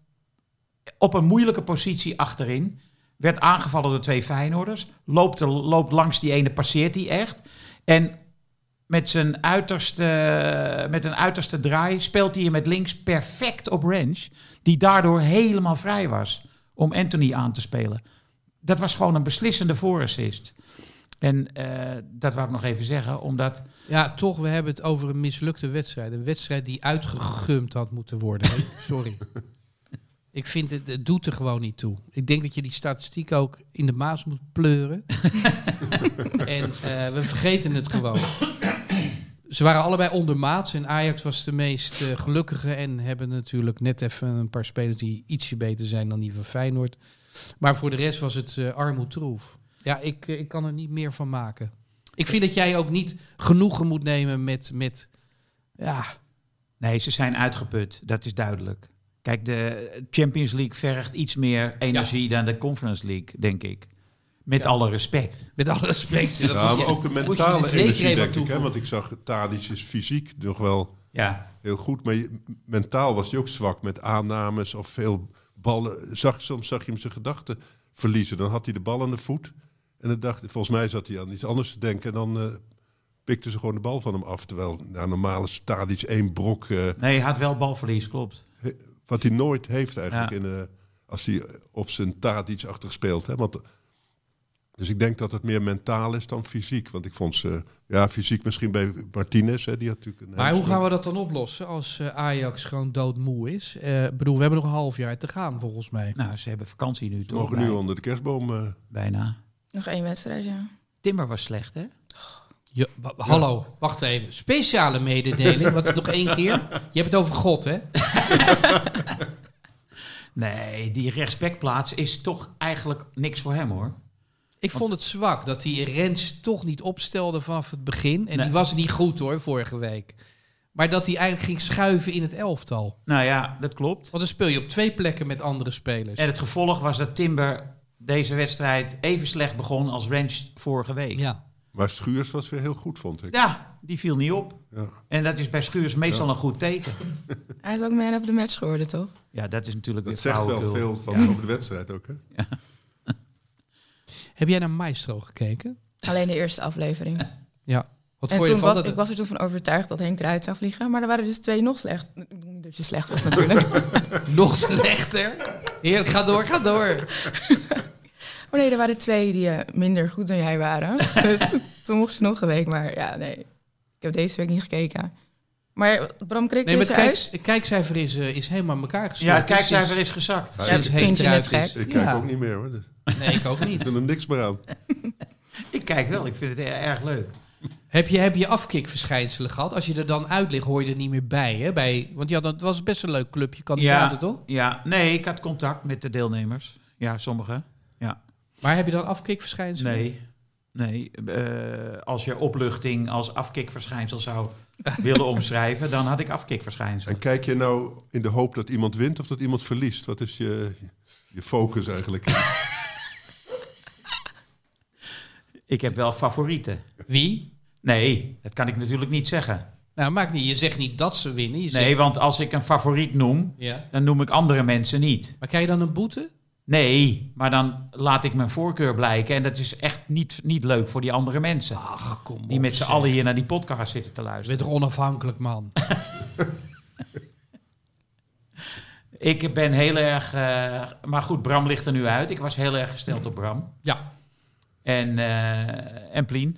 Op een moeilijke positie achterin. Werd aangevallen door twee Feyenoorders. Loopt, er- loopt langs die ene, passeert hij echt. En met, zijn uiterste, met een uiterste draai speelt hij hem met links perfect op Rens. Die daardoor helemaal vrij was om Anthony aan te spelen. Dat was gewoon een beslissende voorassist. En eh, dat wou ik nog even zeggen, omdat... Ja, toch, we hebben het over een mislukte wedstrijd. Een wedstrijd die uitgegumd had moeten worden. <laughs> Sorry. Ik vind het, het doet er gewoon niet toe. Ik denk dat je die statistiek ook in de maas moet pleuren. <laughs> en eh, we vergeten het gewoon. Ze waren allebei ondermaats en Ajax was de meest eh, gelukkige en hebben natuurlijk net even een paar spelers die ietsje beter zijn dan die van Feyenoord. Maar voor de rest was het eh armoedroef. Ja, ik, eh, ik kan er niet meer van maken. Ik vind dat jij ook niet genoegen moet nemen met, met ja, Nee, ze zijn uitgeput, dat is duidelijk. Kijk, de Champions League vergt iets meer energie dan de Conference League, denk ik. Met Ja. alle respect. met alle respect. Dat Ja, maar ook een mentale zeker energie, denk ik. Hè? Want ik zag, Tadic is fysiek nog wel Ja, heel goed. Maar je- mentaal was hij ook zwak met aannames of veel ballen. Zag, soms zag je hem zijn gedachten verliezen. Dan had hij de bal aan de voet. En dan dacht, volgens mij zat hij aan iets anders te denken. En dan eh, pikte ze gewoon de bal van hem af. Terwijl nou, normaal is Tadic één brok... eh, nee, hij had wel balverlies, klopt. wat hij nooit heeft eigenlijk Ja. in, eh, als hij op zijn taart iets achter speelt. Hè? Want, dus ik denk dat het meer mentaal is dan fysiek. Want ik vond ze, ja, fysiek misschien bij Martinez. Hè? Die had natuurlijk een Maar hoe gaan we dat dan oplossen als eh, Ajax gewoon doodmoe is? Eh, Ik bedoel, we hebben nog een half jaar te gaan volgens mij. Nou, ze hebben vakantie nu Ze toch? mogen nu onder de kerstboom. eh, Bijna. Nog één wedstrijd, ja. Timber was slecht, hè? Ja, hallo, wacht even. Speciale mededeling, wat nog één keer. Je hebt het over God, hè? <laughs> Nee, die rechtsbackplaats is toch eigenlijk niks voor hem, hoor. Ik vond het zwak dat hij Rens toch niet opstelde vanaf het begin. En Nee. die was niet goed hoor, vorige week. Maar dat hij eigenlijk ging schuiven in het elftal. Nou ja, dat klopt. Want dan speel je op twee plekken met andere spelers. En het gevolg was dat Timber deze wedstrijd even slecht begon als Rens vorige week. Ja. maar Schuurs was weer heel goed, vond ik. Ja, die viel niet op. Ja. En dat is bij Schuurs meestal Ja. een goed teken. <laughs> Hij is ook man of the match geworden, toch? Ja, dat is natuurlijk Dat weer zegt wel veel van, Ja. over de wedstrijd ook. Hè? Heb jij naar Maestro gekeken? Alleen de eerste aflevering. <laughs> Ja. Wat en vond je toen was, dat? ik was er toen van overtuigd dat Henk Kruid zou vliegen. Maar er waren dus twee nog slecht. Ik bedoel niet dat je slecht was natuurlijk. <laughs> Nog slechter. Heerlijk, ga door, ga door. <laughs> Oh nee, er waren twee die eh, minder goed dan jij waren. Dus toen mocht je nog een week. Maar ja, nee. Ik heb deze week niet gekeken. Maar Bram Krik Nee, maar is het eruit. kijk, het kijkcijfer is, eh, is helemaal in elkaar gestoken. Ja, kijkcijfer is gezakt. Ja, Sinds Henk eruit is. Ik kijk Ja. ook niet meer hoor. Dus Nee, ik ook ik niet. doe er niks meer aan. <laughs> Ik kijk wel, ik vind het erg leuk. Heb je, heb je afkikverschijnselen gehad? Als je er dan uit ligt, hoor je er niet meer bij. Hè? bij want ja, dat was best een leuk clubje, kandidaten toch? Ja, nee, ik had contact met de deelnemers. Ja, sommigen. Ja, Maar heb je dan afkikverschijnselen? nee. Nee, eh, als je opluchting als afkikverschijnsel zou willen <laughs> omschrijven, dan had ik afkikverschijnsel. En kijk je nou in de hoop dat iemand wint of dat iemand verliest? Wat is je, je focus eigenlijk? <laughs> Ik heb wel favorieten. Wie? Nee, dat kan ik natuurlijk niet zeggen. Nou, maakt niet. Je zegt niet dat ze winnen. Je Nee, want als ik een favoriet noem, ja. dan noem ik andere mensen niet. Maar krijg je dan een boete? Nee, maar dan laat ik mijn voorkeur blijken. En dat is echt niet, niet leuk voor die andere mensen. Ach, kom die met z'n allen hier naar die podcast zitten te Je luisteren. bent toch onafhankelijk, man? <laughs> Ik ben heel erg... eh, maar goed, Bram ligt er nu uit. Ik was heel erg gesteld op Bram. ja, En, eh en Plien.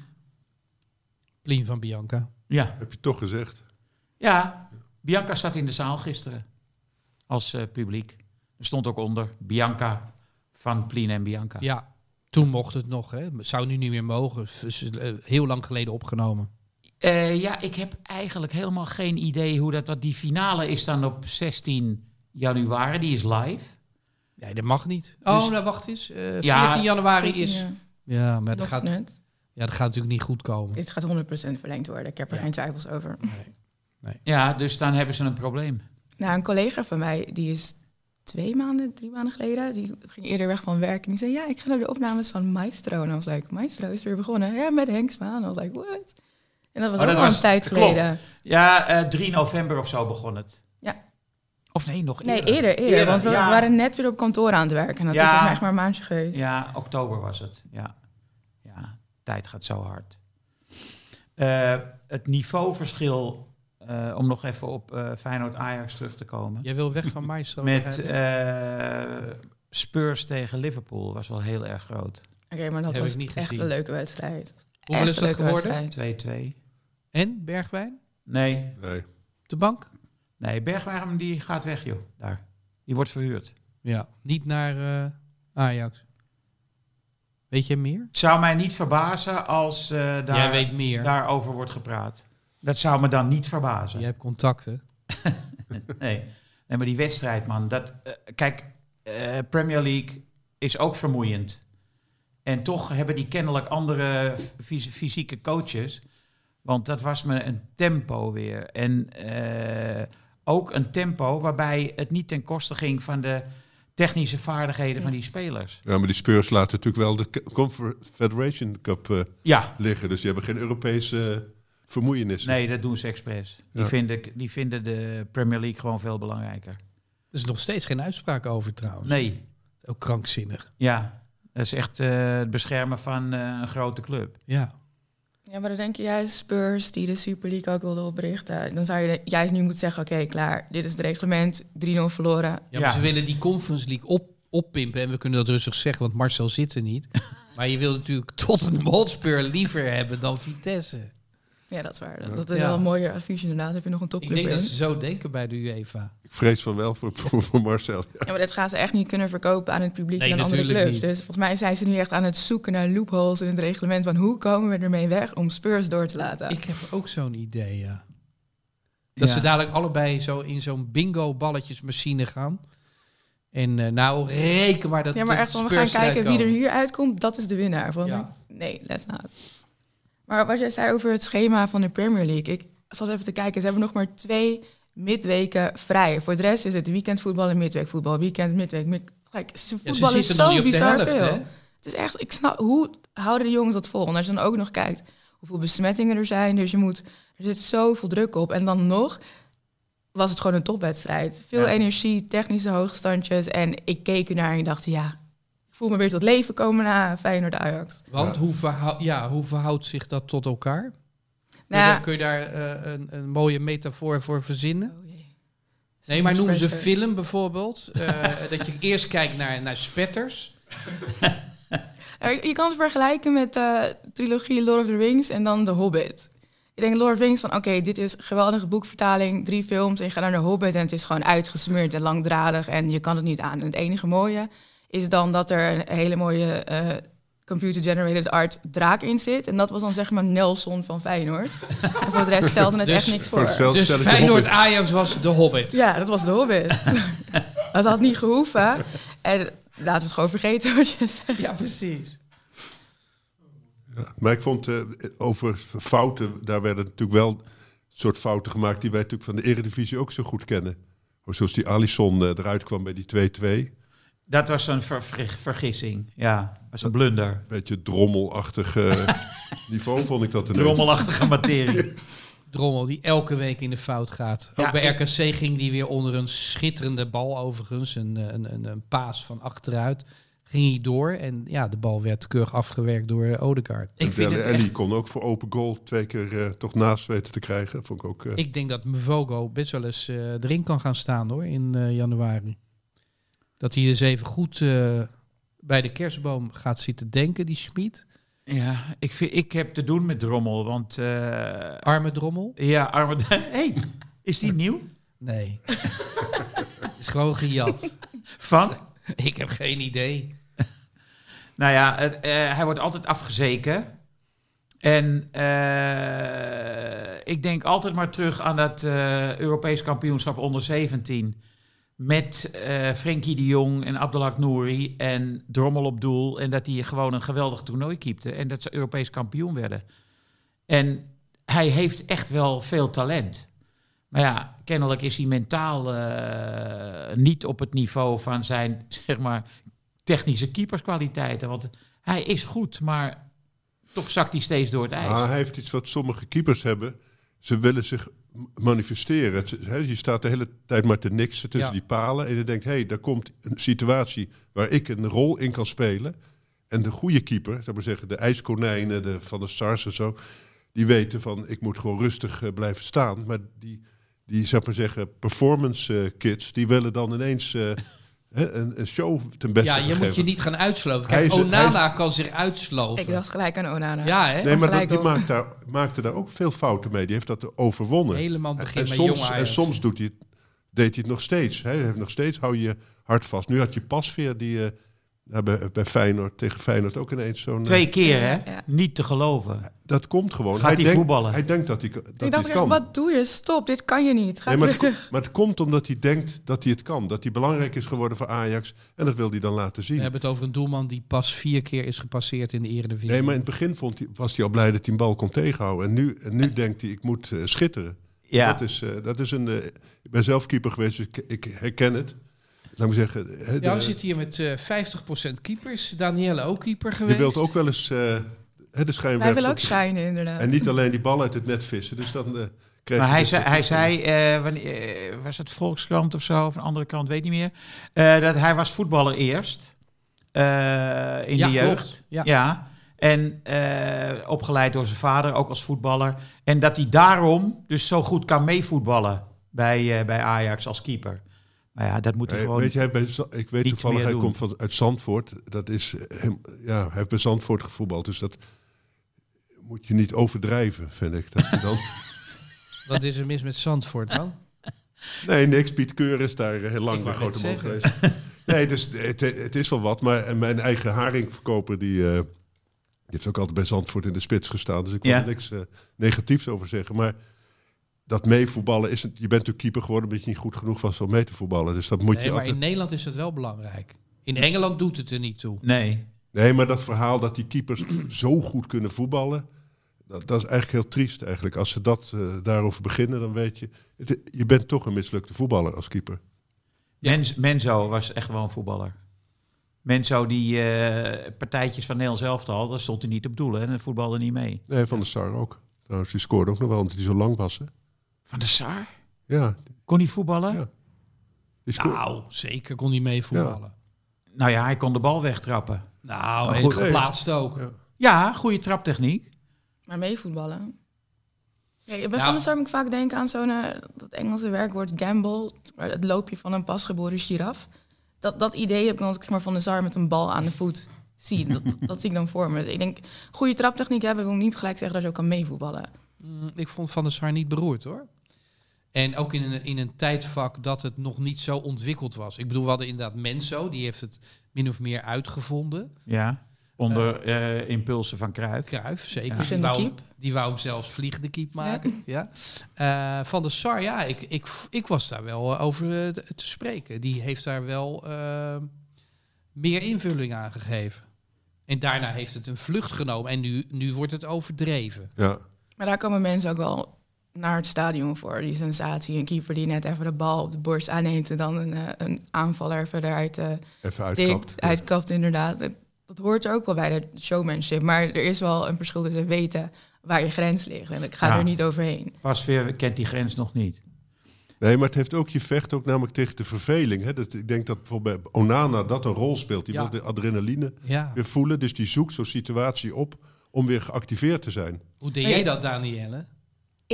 Plien van Bianca. Ja. Heb je toch gezegd? ja, Bianca zat in de zaal gisteren. Als eh, publiek. Er stond ook onder Bianca van Plien en Bianca. Ja, Toen mocht het nog, hè? Zou nu niet meer mogen. Eh, Heel lang geleden opgenomen. Eh, ja, ik heb eigenlijk helemaal geen idee hoe dat... Want die finale is dan op 16 januari, die is live. Nee, dat mag niet. Oh, Dus- nou wacht eens. Eh 14 Ja, januari 14, is... ja, Ja, maar dat gaat, net. ja, dat gaat natuurlijk niet goed komen. Dit gaat 100% verlengd worden. Ik heb er Ja. geen twijfels over. Ja, dus dan hebben ze een probleem. Nou, een collega van mij, die is twee maanden, drie maanden geleden, die ging eerder weg van werk. En die zei, ja, ik ga naar de opnames van Maestro. En dan was ik, Maestro is weer begonnen. Ja, met Henk Spaan. En dan was ik, what? En dat was Oh, ook dat al was- een tijd klopt. geleden. Ja, eh 3 november of zo begon het. Ja. Of nee, nog Nee, eerder. eerder, eerder. want we ja. waren net weer op kantoor aan het werken. En dat Ja. is volgens mij echt maar een maandje geweest. Ja, oktober was het. Ja tijd gaat zo hard. Eh, het niveauverschil, eh, om nog even op eh Feyenoord-Ajax terug te komen. Jij wil weg van Maestro. Met eh, Spurs tegen Liverpool was wel heel erg groot. Oké, maar dat Heb was niet echt gezien. een leuke wedstrijd. Hoeveel Echt is dat geworden? wedstrijd. 2-2. En Bergwijn? Nee, Nee. De bank? nee, Bergwijn die gaat weg, joh. Daar. Die wordt verhuurd. Ja, niet naar eh, Ajax. Weet je meer? Het zou mij niet verbazen als eh, daar, Jij weet meer. daarover wordt gepraat. Dat zou me dan niet verbazen. Jij hebt contacten. <laughs> Nee. nee, maar die wedstrijd, man. Dat, eh, kijk, eh, Premier League is ook vermoeiend. En toch hebben die kennelijk andere fys- fysieke coaches. Want dat was me een tempo weer. En ook een tempo waarbij het niet ten koste ging van de technische vaardigheden van die spelers. Ja, maar die Spurs laten natuurlijk wel de Confederation Cup eh, Ja, liggen. Dus die hebben geen Europese eh, vermoeienissen. nee, dat doen ze expres. Die, Ja. vinden, die vinden de Premier League gewoon veel belangrijker. Er is nog steeds geen uitspraak over trouwens. Nee, Ook krankzinnig. ja. Dat is echt eh, het beschermen van eh, een grote club. Ja. Ja, maar dan denk je juist Spurs die de Super League ook wilde oprichten. Dan zou je juist nu moeten zeggen, oké, klaar, dit is het reglement, 3-0 verloren. Ja, maar Ja. ze willen die Conference League op, oppimpen. En we kunnen dat rustig zeggen, want Marcel zit er niet. <laughs> maar je wil natuurlijk Tottenham Hotspur liever hebben dan Vitesse. Ja, dat is waar. Dat, dat is Ja. wel een mooier advies inderdaad. Heb je nog een Ik topclub denk in. dat ze zo denken bij de UEFA. Ik vrees van wel voor, voor, voor Marcel. Ja. Ja, maar dat gaan ze echt niet kunnen verkopen aan het publiek Nee, en aan andere natuurlijk clubs. niet. Dus volgens mij zijn ze nu echt aan het zoeken naar loopholes in het reglement van hoe komen we ermee weg om Spurs door te laten. Ik heb ook zo'n idee, ja. Dat Ja. ze dadelijk allebei zo in zo'n bingo balletjesmachine gaan. En eh, nou, reken maar dat ja, maar echt, van, we gaan kijken wie er hier uitkomt, dat is de winnaar. Van, Ja. Nee, let's not. Maar wat jij zei over het schema van de Premier League. Ik zat even te kijken, ze hebben nog maar twee midweken vrij. Voor de rest is het weekendvoetbal en midweekvoetbal. Weekend, midweek, mid... Ja, zitten nog zo bizar helft, veel. hè? Het is echt, ik snap, hoe houden de jongens dat vol? En als je dan ook nog kijkt hoeveel besmettingen er zijn, dus je moet, er zit zoveel druk op. En dan nog was het gewoon een topwedstrijd. Veel Ja. energie, technische hoogstandjes. En ik keek ernaar en ik dacht, ja, voel me weer tot leven komen na Feyenoord Ajax. Want hoe, verhou- ja, hoe verhoudt zich dat tot elkaar? Kun je Nou, daar, kun je daar eh, een, een mooie metafoor voor verzinnen? Oh jee. Nee, maar noemen ze film bijvoorbeeld. eh, <laughs> dat je eerst kijkt naar, naar spetters. <laughs> Er- Je kan het vergelijken met de trilogie Lord of the Rings en dan The Hobbit. Ik denk Lord of the Rings van, oké, dit is een geweldige boekvertaling, drie films en je gaat naar The Hobbit en het is gewoon uitgesmeerd en langdradig en je kan het niet aan. En het enige mooie is dan dat er een hele mooie eh, computer-generated art draak in zit. En dat was dan zeg maar Nelson van Feyenoord. en voor de rest stelde het <laughs> Dus echt niks voor voor. Dus stelletje Feyenoord Hobbit. Ajax was de Hobbit. Ja, dat was The Hobbit. <laughs> dat had niet gehoeven. En laten we het gewoon vergeten wat je zegt. Ja, precies. Ja, Maar ik vond eh, over fouten, daar werden natuurlijk wel soort fouten gemaakt die wij natuurlijk van de Eredivisie ook zo goed kennen. Zoals die Alisson eh, eruit kwam bij die 2-2. Dat was een ver- ver- vergissing. Ja, dat was een blunder. Beetje drommelachtig eh, <laughs> niveau vond ik dat ineens. Trommelachtige materie. <laughs> Drommel die elke week in de fout gaat. Ook Ja, bij ik- RKC ging die weer onder een schitterende bal overigens. Een, eh, een, een, een paas van achteruit. Ging hij door en ja, de bal werd keurig afgewerkt door eh, Odegaard. Ik En vind echt- kon ook voor open goal twee keer eh, toch naast weten te krijgen. Vond ik ook... eh, Ik denk dat Mvogo best wel eens eh, erin kan gaan staan hoor, in eh, januari. Dat hij eens even goed eh, bij de kerstboom gaat zitten denken, die Schmid. Ja, ik, vind, ik heb te doen met Drommel, want... eh, Arme drommel? ja, arme... <laughs> hey, is die nieuw? Nee. <laughs> is gewoon gejat. Van? Ik heb geen idee. Nou ja, het, eh, hij wordt altijd afgezeken. En ik denk altijd maar terug aan dat Europees kampioenschap onder 17. Met eh Frenkie de Jong en Abdelhak Nouri en Drommel op doel. En dat die gewoon een geweldig toernooi keepte. En dat ze Europees kampioen werden. En hij heeft echt wel veel talent. Maar ja, kennelijk is hij mentaal eh, niet op het niveau van zijn, <laughs> zeg maar, technische keeperskwaliteiten. Want hij is goed, maar toch zakt hij steeds door het ijs. Hij heeft iets wat sommige keepers hebben. Ze willen zich manifesteren. Het, je staat de hele tijd maar te niksen tussen Ja. die palen. En je denkt, hé, hey, daar komt een situatie waar ik een rol in kan spelen. En de goede keeper, zou maar zeggen, de ijskonijnen, de Van de Stars en zo... die weten van, ik moet gewoon rustig eh, blijven staan. Maar die, die zou maar zeggen, performance eh, kids... die willen dan ineens eh, een, een show ten beste Ja, je moet je niet gaan uitsloven. Kijk, is- Onana kan zich uitsloven. Ik dacht gelijk aan Onana. Ja, hè? Nee, maar dat, die op. maakt daar, maakte daar ook veel fouten mee. Die heeft dat overwonnen. Helemaal En- begin en, met soms, jonge en soms doet hij het, deed hij het nog steeds. Hij heeft nog steeds, hou je hart vast. Nu had je Pasveer, die eh, nou, bij, bij Feyenoord, tegen Feyenoord ook ineens zo'n... eh, Twee keer, hè? Ja. Niet te geloven. dat komt gewoon. Gaat hij denkt, voetballen? Hij denkt dat hij, dat hij ik dacht het echt, kan. wat doe je? Stop, dit kan je niet. Ga Nee, maar, het, maar het komt omdat hij denkt dat hij het kan. Dat hij belangrijk is geworden voor Ajax. En dat wil hij dan laten zien. We hebben het over een doelman die pas vier keer is gepasseerd in de Eredivisie. Nee, maar in het begin vond hij, was hij al blij dat hij een bal kon tegenhouden. En nu, en nu denkt hij, ik moet eh, schitteren. Ja. Dat is, eh, dat is een. eh, ik ben zelf keeper geweest, dus ik, ik herken het. Laat me zeggen. hè, Ja, we de- zitten hier met eh 50% keepers. Danielle ook keeper je geweest. wilt ook wel eens eh, hè, de Wij schijnwerper. willen ook shinen, inderdaad. En niet alleen die bal uit het net vissen. Dus dan eh krijg Maar je hij zei, hij zei eh, wanneer, eh, was het Volkskrant of zo, of een andere krant, weet niet meer, eh, dat hij was voetballer eerst eh, in Ja, de jeugd. klopt. Ja. Ja. En eh, opgeleid door zijn vader, ook als voetballer. En dat hij daarom dus zo goed kan meevoetballen bij, eh, bij Ajax als keeper. Maar ja, dat moet hij Eh, gewoon... weet je, hij bij, ik weet toevallig, hij doen. komt van, uit Zandvoort. Dat is, eh, hem- ja, hij heeft bij Zandvoort gevoetbald. Dus dat moet je niet overdrijven, vind ik. Dat je dan, <laughs> Wat is er mis met Zandvoort dan? nee, niks. Piet Keur is daar eh, heel lang de grote man geweest. Nee, dus het, het is wel wat. Maar en mijn eigen haringverkoper, die, eh, die heeft ook altijd bij Zandvoort in de spits gestaan. Dus ik wil Ja. er niks eh, negatiefs over zeggen. Maar dat meevoetballen is... het- Je bent natuurlijk keeper geworden omdat je niet goed genoeg was om mee te voetballen. Dus dat moet Nee, je maar altijd... in Nederland is het wel belangrijk. In Engeland doet het er niet toe. Nee. Nee, maar dat verhaal dat die keepers <clears throat> zo goed kunnen voetballen... Dat, dat is eigenlijk heel triest eigenlijk. Als ze dat eh, daarover beginnen, dan weet je... Het, je bent toch een mislukte voetballer als keeper. Ja. Mens, Menzo was echt wel een voetballer. Menzo, die eh, partijtjes van Nederlands elftal, daar stond hij niet op doelen en hij voetbalde niet mee. Nee, Van der Sar ook. Trouwens, die scoorde ook nog wel, omdat hij zo lang was. Hè? Van de Sar? Ja, Kon hij voetballen? Ja. Nou, zeker kon hij mee voetballen. Nou ja, hij kon de bal wegtrappen. Nou, goed, geplaatst ook. Ja. Ja, goede traptechniek. Maar meevoetballen. Ja, bij Ja. Van der Sar moet ik vaak denken aan zo'n eh, dat Engelse werkwoord gamble. maar Het loopje van een pasgeboren giraf. Dat, dat idee heb ik dan als ik maar Van der Sar met een bal aan de voet zie. Dat, dat zie ik dan voor me. Dus ik denk, goede traptechniek hebben wil niet gelijk zeggen dat je ook kan meevoetballen. Mm, Ik vond Van der Sar niet beroerd hoor. En ook in een, in een tijdvak dat het nog niet zo ontwikkeld was. Ik bedoel, we hadden inderdaad Menso, die heeft het min of meer uitgevonden. Ja, onder eh, impulsen van Cruijff. Kruif, zeker. Ja. Die, wou, die wou hem zelfs vliegende keep maken. Ja. Eh, van der Sar, ja, ik, ik, ik was daar wel over eh, te spreken. Die heeft daar wel eh, meer invulling aan gegeven. En daarna heeft het een vlucht genomen. En nu, nu wordt het overdreven. Ja. Maar daar komen mensen ook wel naar het stadion voor. Die sensatie, een keeper die net even de bal op de borst aanneemt... en dan een, eh, een aanvaller verder uit eh, Even uitkapt. tikt, uitkapt inderdaad. Dat hoort er ook wel bij, de showmanship. Maar er is wel een verschil tussen weten waar je grens ligt. En ik ga Ja. er niet overheen. Pasveer kent die grens nog niet. Nee, maar het heeft ook, je vecht ook namelijk tegen de verveling. Hè? Dat, ik denk dat bijvoorbeeld bij Onana dat een rol speelt. Die Ja. wil de adrenaline Ja. weer voelen. Dus die zoekt zo'n situatie op om weer geactiveerd te zijn. Hoe deed jij dat, Danielle?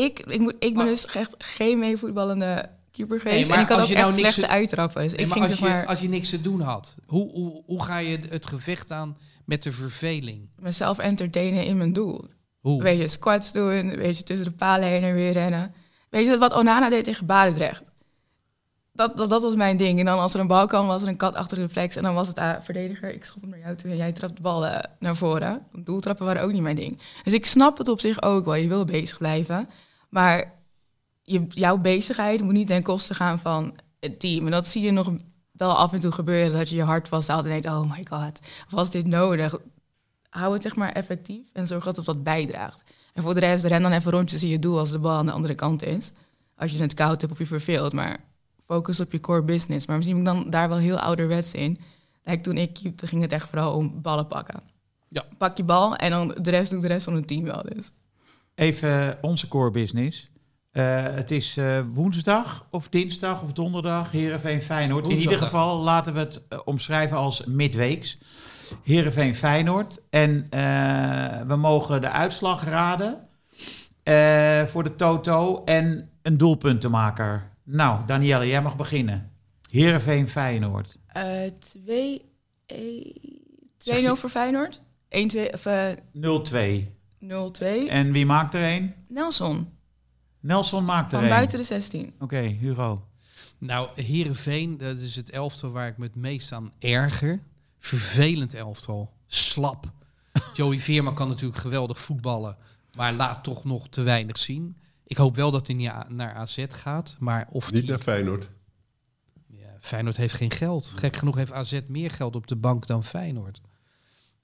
Ik, ik, moet, ik ben Maar- dus echt geen meevoetballende keeper geweest. maar en ik had als ook je nou echt slechte te- uittrappen. Dus Nee, ik maar ging als, zeg je, maar als je niks te doen had, hoe, hoe, hoe ga je het gevecht aan met de verveling? mezelf entertainen in mijn doel. Hoe? Weet je, squats doen, weet je, tussen de palen heen en weer rennen. Weet je, wat Onana deed tegen Barendrecht? dat, dat, dat was mijn ding. En dan als er een bal kwam, was er een kat achter de reflex. En dan was het ah, verdediger, ik schop hem naar jou toe en jij trapt de bal naar voren. Doeltrappen waren ook niet mijn ding. Dus ik snap het op zich ook wel. Je wil bezig blijven. Maar je, jouw bezigheid moet niet ten koste gaan van het team. En dat zie je nog wel af en toe gebeuren. Dat je je hart vasthoudt en denkt, oh my god, was dit nodig? Hou het zeg maar effectief en zorg dat het wat bijdraagt. En voor de rest, ren dan even rondjes in je doel als de bal aan de andere kant is. Als je het koud hebt of je verveelt. Maar focus op je core business. Maar misschien ben ik dan daar wel heel ouderwets in. Like toen ik keepte, ging het echt vooral om ballen pakken. Ja. Pak je bal en dan de rest doet de rest van het team wel. Dus. Even onze core business. Eh, het is eh, woensdag of dinsdag of donderdag, Heerenveen Feyenoord. In ieder geval laten we het eh, omschrijven als midweeks. Heerenveen Feyenoord. En eh, we mogen de uitslag raden eh, voor de Toto en een doelpuntenmaker. Nou, Danielle, jij mag beginnen. Heerenveen Feyenoord. Eh 2 2-0 voor Feyenoord. 1-2 of eh 0-2. 0-2. En wie maakt er een? Nelson Nelson maakt er van buiten de 16. Oké, Hugo. Nou, Heerenveen, dat is het elftal waar ik me het meest aan erger. Vervelend elftal. Slap. <laughs> Joey Veerman kan natuurlijk geweldig voetballen, maar laat toch nog te weinig zien. Ik hoop wel dat hij niet naar AZ gaat, maar of Niet die... naar Feyenoord. Ja, Feyenoord heeft geen geld. Gek genoeg heeft AZ meer geld op de bank dan Feyenoord.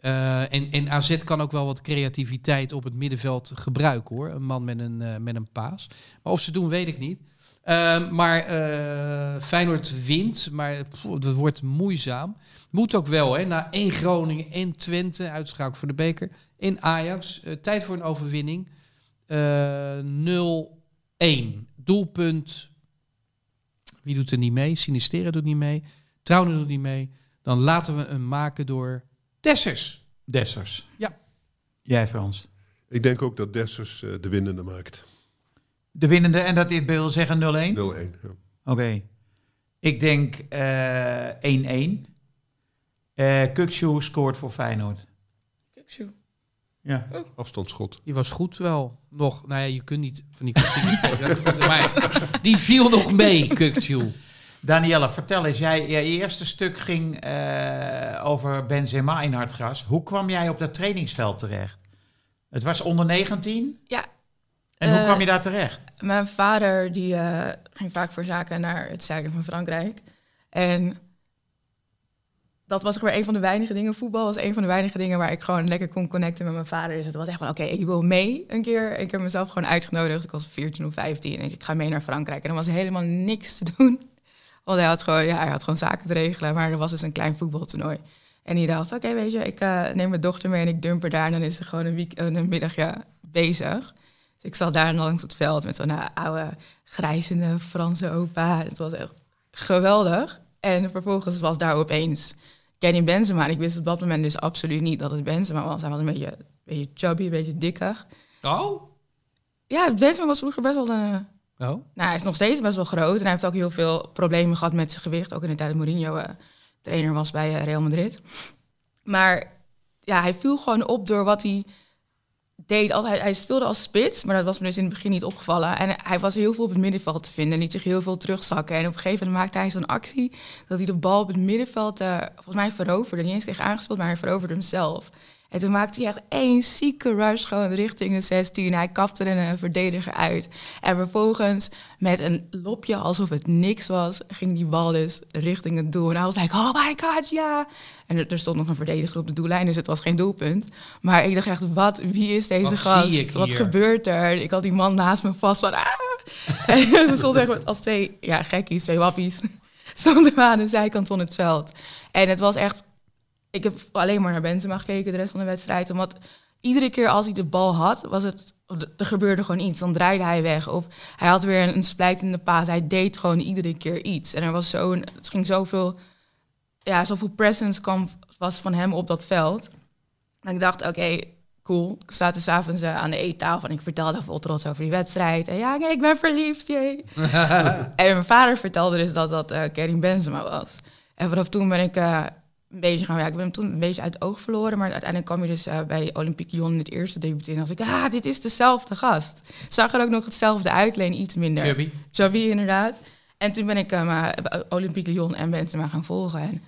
Eh, en, en AZ kan ook wel wat creativiteit op het middenveld gebruiken hoor. Een man met een, eh, met een paas. Maar of ze doen, weet ik niet. Eh, maar eh, Feyenoord wint, maar dat wordt moeizaam. Moet ook wel, hè? Na één Groningen en Twente, uitschakeld voor de beker. In Ajax, tijd voor een overwinning. Eh 0-1. Doelpunt wie doet er niet mee? Sinistera doet niet mee. Trouwen doet niet mee. Dan laten we hem maken door Dessers. Dessers. Ja. Jij Frans. Ik denk ook dat Dessers eh, de winnende maakt. 0-1. De winnende, en dat dit wil zeggen 0-1? Ja. Oké. Ik denk eh 1-1. Eh Kukshoe scoort voor Feyenoord. Ja. Afstandsschot. Die was goed wel. Nog, nou ja, je kunt niet van die <laughs> spelen. Maar die viel nog mee, Kukju. Danielle, vertel eens. Jij, je eerste stuk ging eh, over Benzema in Hartgras. Hoe kwam jij op dat trainingsveld terecht? Het was onder 19? Ja. En hoe Eh, kwam je daar terecht? Mijn vader die, eh, ging vaak voor zaken naar het zuiden van Frankrijk. En dat was weer een van de weinige dingen. Voetbal was een van de weinige dingen waar ik gewoon lekker kon connecten met mijn vader. Dus het was echt van, oké, ik wil mee een keer. Ik heb mezelf gewoon uitgenodigd. Ik was 14 of 15 en ik ga mee naar Frankrijk. En er was helemaal niks te doen. Want hij had gewoon, ja, hij had gewoon zaken te regelen. Maar er was dus een klein voetbaltoernooi. En die dacht, oké, weet je, ik eh, neem mijn dochter mee en ik dump haar daar. En dan is ze gewoon een, week, een middagje bezig. Dus ik zat daar langs het veld met zo'n eh, oude grijzende Franse opa. Het was echt geweldig. En vervolgens was daar opeens Kenny Benzema. En ik wist op dat moment dus absoluut niet dat het Benzema was. Hij was een beetje, een beetje chubby, een beetje dikker. Oh? Ja, Benzema was vroeger best wel een... Oh? nou, hij is nog steeds best wel groot. En hij heeft ook heel veel problemen gehad met zijn gewicht. Ook in de tijd dat Mourinho eh, trainer was bij eh, Real Madrid. Maar ja, hij viel gewoon op door wat hij deed. Hij speelde als spits, maar dat was me dus in het begin niet opgevallen. En hij was heel veel op het middenveld te vinden. Liet zich heel veel terugzakken. En op een gegeven moment maakte hij zo'n actie... dat hij de bal op het middenveld, eh, volgens mij veroverde. Niet eens kreeg aangespeeld, maar hij veroverde hem zelf. En toen maakte hij echt één zieke rush gewoon richting de 16. Hij kapte er een verdediger uit. En vervolgens met een lopje alsof het niks was, ging die bal dus richting het doel. En hij was like, oh my god, ja. En er, stond nog een verdediger op de doellijn, dus het was geen doelpunt. Maar ik dacht echt, wat, wie is deze Wat gast? wat gebeurt er? Ik had die man naast me vast van, ah. <laughs> En we stonden echt als twee, ja, gekkies, twee wappies. <laughs> Stonden we aan de zijkant van het veld. En het was echt ik heb alleen maar naar Benzema gekeken de rest van de wedstrijd. Omdat iedere keer als hij de bal had, was het, er gebeurde gewoon iets. Dan draaide hij weg. Of hij had weer een, een splijtende paas. Hij deed gewoon iedere keer iets. En er was zo'n, het ging zoveel, ja, zoveel presence kwam, was van hem op dat veld. En ik dacht, oké, cool. Ik zat dus avonds eh, aan de eettafel en ik vertelde vol trots over die wedstrijd. En ja, nee, ik ben verliefd, jee. <laughs> en mijn vader vertelde dus dat dat eh Karim Benzema was. En vanaf toen ben ik eh, een beetje gaan... Ja, ik ben hem toen een beetje uit het oog verloren. Maar uiteindelijk kwam je dus eh, bij Olympique Lyon in het eerste debuut in. En dacht ik, ah, dit is dezelfde gast. Zag er ook nog hetzelfde uit, alleen iets minder. Chubby. Chubby, inderdaad. En toen ben ik eh, maar Olympique Lyon en Benzema gaan volgen. En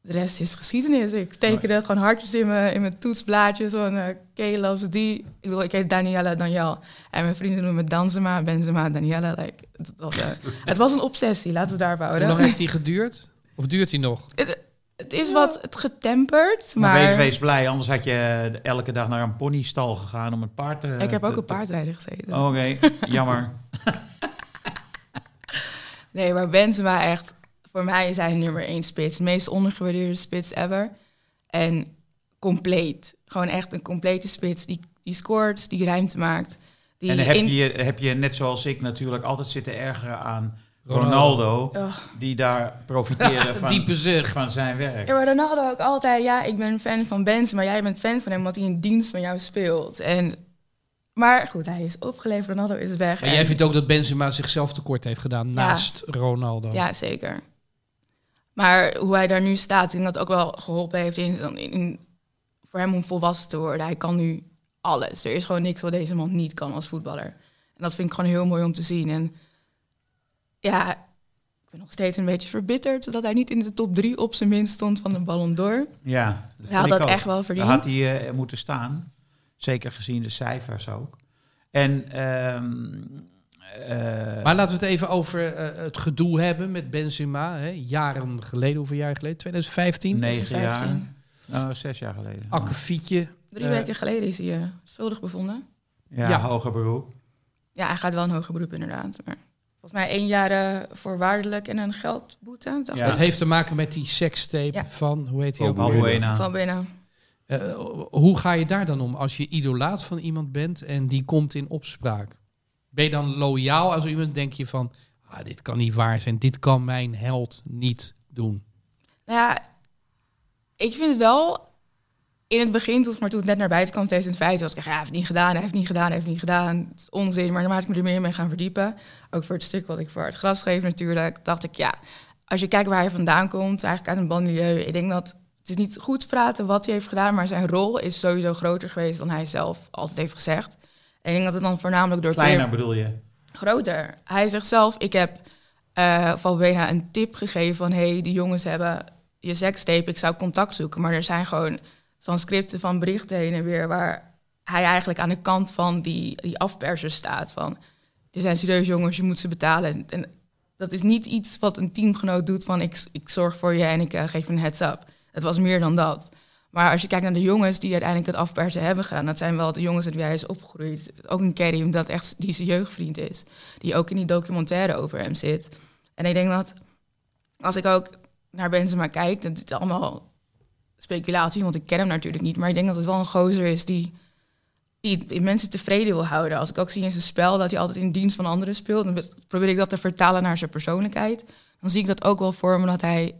de rest is geschiedenis. Ik tekende gewoon hartjes in mijn, in mijn toetsblaadje. Zo'n uh, Kay die. Ik bedoel, ik heet Daniela Daniel. En mijn vrienden noemen me Danzema, Benzema, Daniela. Like, het, was, uh, het was een obsessie, laten we daarop houden. Hoe lang heeft die geduurd? Of duurt hij nog? Het, het is wat het getemperd, maar... maar... wees, wees, blij, anders had je elke dag naar een ponystal gegaan om een paard te... Ik heb ook een paardrijden gezeten. Oh, Oké, <laughs> jammer. <laughs> nee, maar Benzema echt voor mij is hij nummer één spits. De meest ondergewaardeerde spits ever. En compleet. Gewoon echt een complete spits die, die scoort, die ruimte maakt. Die en heb, je, heb je net zoals ik natuurlijk altijd zitten ergeren aan Ronaldo, die daar profiteerde <laughs> van, Diepe van zijn werk. Ja, maar Ronaldo ook altijd, ja, ik ben fan van Benzema, maar jij bent fan van hem omdat hij in dienst van jou speelt. En, maar goed, hij is opgeleverd, Ronaldo is weg. Maar jij vindt ook dat Benzema zichzelf tekort heeft gedaan naast Ronaldo? Ja, zeker. Maar hoe hij daar nu staat, ik denk dat ook wel geholpen heeft in, in, voor hem om volwassen te worden. Hij kan nu alles. Er is gewoon niks wat deze man niet kan als voetballer. En dat vind ik gewoon heel mooi om te zien. En ja, ik ben nog steeds een beetje verbitterd dat hij niet in de top drie op zijn minst stond van de Ballon d'Or. Ja, dat hij had dat echt wel verdiend. Daar had hij uh, moeten staan. Zeker gezien de cijfers ook. En ehm, uh, maar laten we het even over uh, het gedoe hebben met Benzema. Hè? Jaren geleden, hoeveel jaar geleden? 2015? Negen jaar. Oh, zes jaar geleden. Akkefietje. Drie uh, weken geleden is hij schuldig bevonden. Ja, ja, hoger beroep. Ja, hij gaat wel een hoger beroep inderdaad. Maar volgens mij één jaar voorwaardelijk en een geldboete. Ja. Dat heeft te maken met die sekstape ja. van, hoe heet hij ook? Balbuena. Van Buena. hoe ga je daar dan om als je idolaat van iemand bent en die komt in opspraak? Ben je dan loyaal als iemand denk je van, ah, dit kan niet waar zijn, dit kan mijn held niet doen? Nou ja, ik vind het wel in het begin, toen, maar toen het net naar buiten kwam, 2005, was ik, ja, hij heeft niet gedaan, hij heeft niet gedaan, hij heeft niet gedaan. Het is onzin, maar naarmate ik me er meer mee gaan verdiepen, ook voor het stuk wat ik voor het glas schreef natuurlijk, dacht ik, ja, als je kijkt waar hij vandaan komt, eigenlijk uit een banlieue, ik denk dat het is niet goed te praten wat hij heeft gedaan, maar zijn rol is sowieso groter geweest dan hij zelf altijd heeft gezegd. En ik denk dat het dan voornamelijk door... Kleiner bedoel je? Groter. Hij zegt zelf, ik heb uh, Valbuena een tip gegeven van... hé, hey, die jongens hebben je sekstape, ik zou contact zoeken. Maar er zijn gewoon transcripten van berichten heen en weer... waar hij eigenlijk aan de kant van die, die afpersers staat. Van, dit zijn serieus jongens, je moet ze betalen. En dat is niet iets wat een teamgenoot doet van... ik, ik zorg voor je en ik uh, geef een heads-up. Het was meer dan dat. Maar als je kijkt naar de jongens die uiteindelijk het afpersen hebben gedaan, dat zijn wel de jongens met wie hij is opgegroeid. Ook een Kerry, dat echt die zijn jeugdvriend is, die ook in die documentaire over hem zit. En ik denk dat als ik ook naar Benzema kijk, dat is allemaal speculatie, want ik ken hem natuurlijk niet, maar ik denk dat het wel een gozer is die, die mensen tevreden wil houden. Als ik ook zie in zijn spel dat hij altijd in dienst van anderen speelt, dan probeer ik dat te vertalen naar zijn persoonlijkheid. Dan zie ik dat ook wel voor me dat hij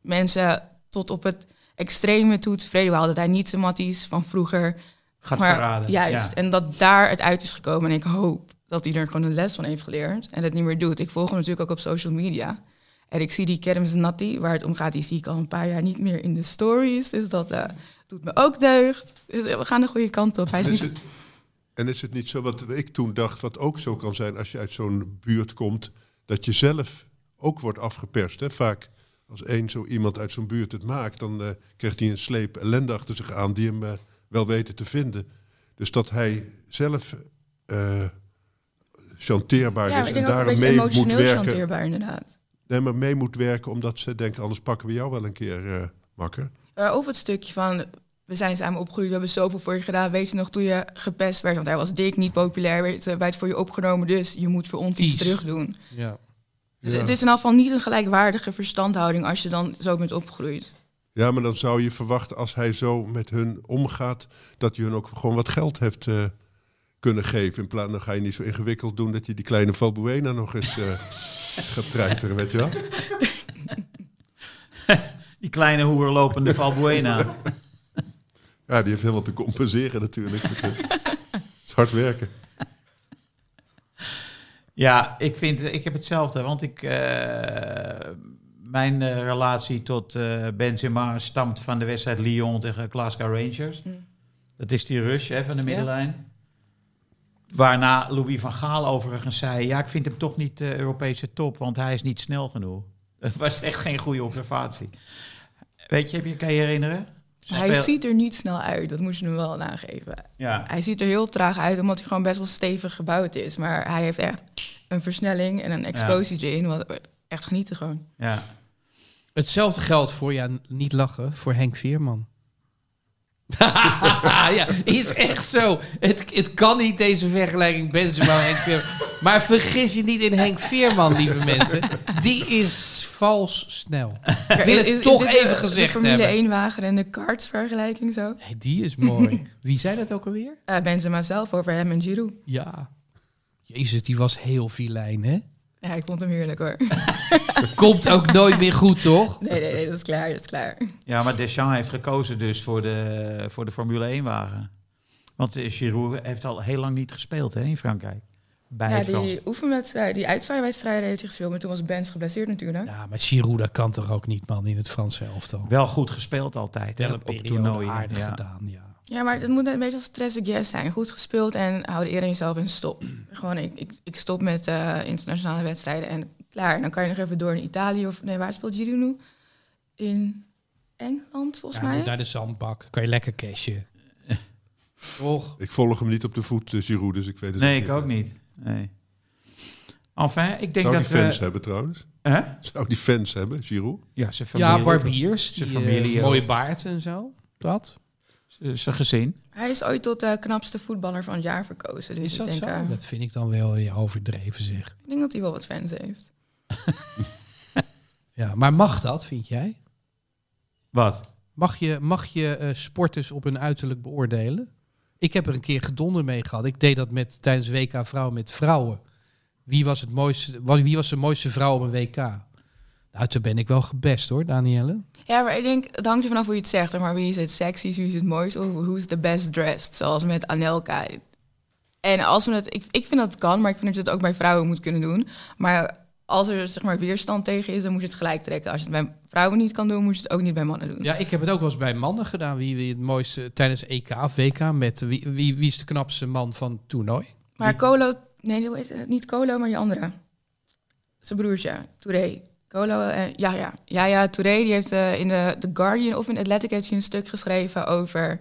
mensen tot op het extreme toe tevreden Dat hij niet zijn matties van vroeger gaat maar, verraden. Juist. En dat daar het uit is gekomen. En ik hoop dat hij er gewoon een les van heeft geleerd. En het niet meer doet. Ik volg hem natuurlijk ook op social media. En ik zie die Kermis Natty, waar het om gaat, die zie ik al een paar jaar niet meer in de stories. Dus dat uh, doet me ook deugd. Dus we gaan de goede kant op. Hij is, is niet... het, en is het niet zo wat ik toen dacht, wat ook zo kan zijn als je uit zo'n buurt komt, dat je zelf ook wordt afgeperst? Hè? Vaak als één zo iemand uit zo'n buurt het maakt, dan uh, krijgt hij een sleep ellende achter zich aan die hem uh, wel weten te vinden. Dus dat hij zelf uh, chanteerbaar ja, is en daarom mee moet werken. chanteerbaar inderdaad. Nee, maar mee moet werken omdat ze denken, anders pakken we jou wel een keer makker. over het stukje van, we zijn samen opgegroeid, we hebben zoveel voor je gedaan. Weet je nog toen je gepest werd, want hij was dik, niet populair, werd, wij het voor je opgenomen, dus je moet voor ons iets terug doen. Ja. Dus het is in afval niet een gelijkwaardige verstandhouding als je dan zo bent opgegroeid. Ja, maar dan zou je verwachten als hij zo met hun omgaat, dat je hun ook gewoon wat geld hebt uh, kunnen geven. In plaats dan ga je niet zo ingewikkeld doen dat je die kleine Valbuena nog eens uh, <laughs> gaat treiteren, weet je wel? <laughs> die kleine hoerlopende Valbuena. ja, die heeft heel wat te compenseren natuurlijk. Het is hard werken. Ja, ik, vind, ik heb hetzelfde, want ik, uh, mijn uh, relatie tot uh, Benzema stamt van de wedstrijd Lyon tegen Glasgow Rangers. Mm. Dat is die rush hè, van de middenlijn. Waarna Louis van Gaal overigens zei... ja, ik vind hem toch niet de Europese top, want hij is niet snel genoeg. Het was echt geen goede observatie. Weet je, heb je, kan je herinneren? Ze Hij speel- ziet er niet snel uit, dat moet je hem wel nageven. Ja, Hij ziet er heel traag uit, omdat hij gewoon best wel stevig gebouwd is. Maar hij heeft echt een versnelling en een explosie erin, wat echt genieten gewoon. ja. Hetzelfde geldt voor, ja, niet lachen, voor Henk Veerman. <laughs> ja, is echt zo. Het, het kan niet deze vergelijking Benzema Henk Veerman. Maar vergis je niet in Henk Veerman, lieve mensen. Die is vals snel. Ik wil het toch even de, gezegd de Formule hebben. 1 wagen en de karts vergelijking zo? Hey, die is mooi. <laughs> Wie zei dat ook alweer? Eh Benzema zelf over hem en Giroud. Ja. Jezus, die was heel filijn, hè? Ja, ik vond hem heerlijk hoor. <laughs> Komt ook nooit meer goed, toch? Nee, nee, nee, dat is klaar, dat is klaar. ja, maar Deschamps heeft gekozen dus voor de, voor de Formule 1-wagen. Want eh, Giroud heeft al heel lang niet gespeeld hè, in Frankrijk. Bij Ja, die oefenwedstrijden, die uitzwaaiwedstrijden heeft hij gespeeld, maar toen was Benz geblesseerd natuurlijk. Ja, maar Giroud, dat kan toch ook niet, man, in het Franse elftal. Wel goed gespeeld altijd. hè, Wel een op, toernooien. aardig ja. gedaan, ja. Ja, maar het moet een beetje als stress yes zijn. Goed gespeeld en hou eerder jezelf in stop. <clears throat> Gewoon, ik, ik, ik stop met eh, internationale wedstrijden en klaar. En dan kan je nog even door naar Italië of... Nee, waar speelt Giroud nu? In Engeland, volgens Ja, mij. naar de zandbak. Kan je lekker cashen. <laughs> Toch? Ik volg hem niet op de voet, uh, Giroud, dus ik weet het Nee, niet. ik ook niet. Nee. Enfin, ik denk Zou dat die fans we... hebben trouwens? Hè? Zou die fans hebben, Giroud? Ja, zijn familie. Ja, barbiers. Zijn familie eh, mooie baard en zo. Dat. Z- Zijn gezin. Hij is ooit tot de knapste voetballer van het jaar verkozen. Dus Is dat ik, denk, zo? eh, Dat vind ik dan wel weer overdreven, zeg. ik denk dat hij wel wat fans heeft. <laughs> Ja, maar mag dat, vind jij? Wat? Mag je, mag je eh, sporters op hun uiterlijk beoordelen? Ik heb er een keer gedonder mee gehad. Ik deed dat met, tijdens WK Vrouwen met vrouwen. Wie was, het mooiste, wie was de mooiste vrouw op een WK? Nou, toen ben ik wel gebest hoor, Danielle. Ja, maar ik denk, het hangt er vanaf hoe je het zegt. zeg Maar wie is het sexiest, wie is het mooist of who's the best dressed? Zoals met Anelka. En als we het, ik, ik vind dat het kan, maar ik vind dat je het ook bij vrouwen moet kunnen doen. Maar als er zeg maar weerstand tegen is, dan moet je het gelijk trekken. Als je het bij vrouwen niet kan doen, moet je het ook niet bij mannen doen. Ja, ik heb het ook wel eens bij mannen gedaan. Wie, wie het mooiste tijdens EK of WK met wie, wie, wie is de knapste man van het toernooi? Maar Colo, nee, hoe niet Colo, maar die andere. Zijn broertje, Touré. Colo, eh, ja, ja. Ja, ja, Touré, die heeft eh, in de The Guardian of in Athletic heeft hij een stuk geschreven over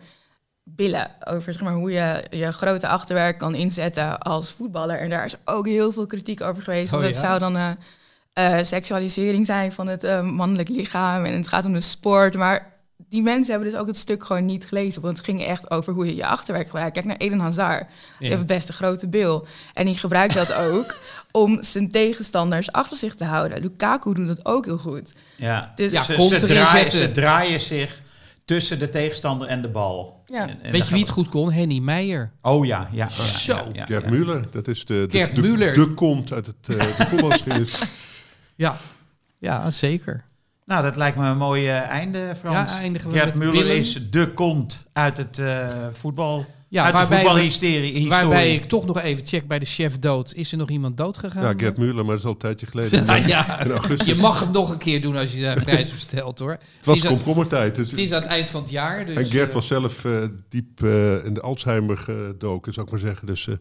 billen. Over zeg maar, hoe je je grote achterwerk kan inzetten als voetballer. En daar is ook heel veel kritiek over geweest. Oh, want het ja? zou dan eh, seksualisering zijn van het mannelijk lichaam. En het gaat om de sport. Maar die mensen hebben dus ook het stuk gewoon niet gelezen. Want het ging echt over hoe je je achterwerk gebruikt. Kijk naar Eden Hazard. Die heeft best een grote bil. En die gebruikt dat ook <laughs> om zijn tegenstanders achter zich te houden. Lukaku doet dat ook heel goed. Ja, Dus Ja, ze, draaien, zetten. ze draaien zich tussen de tegenstander en de bal. Ja. En- en Weet je wie het goed kon? Henny Meijer. Oh ja, ja. ja, Zo. ja, ja, Gert ja. Muller, dat is de, de, Gert de, kont uit het uh, de voetbalgeschiedenis. <laughs> Ja, ja zeker. Nou, dat lijkt me een mooi einde, Frans. Ja, eindigen we Gert met Muller is de kont uit het eh, voetbal. Ja, uit de waarbij, we- waarbij ik toch nog even check bij de chef dood. Is er nog iemand dood gegaan? Ja, Gert Muller, maar dat is al een tijdje geleden. Ja, In augustus. je mag het nog een keer doen als je daar een prijs bestelt hoor. Het was het is aan- komkommertijd. Dus Het is aan het eind van het jaar. Dus, en Gert eh, was zelf eh, diep eh, in de Alzheimer gedoken, zou ik maar zeggen. Dus eh,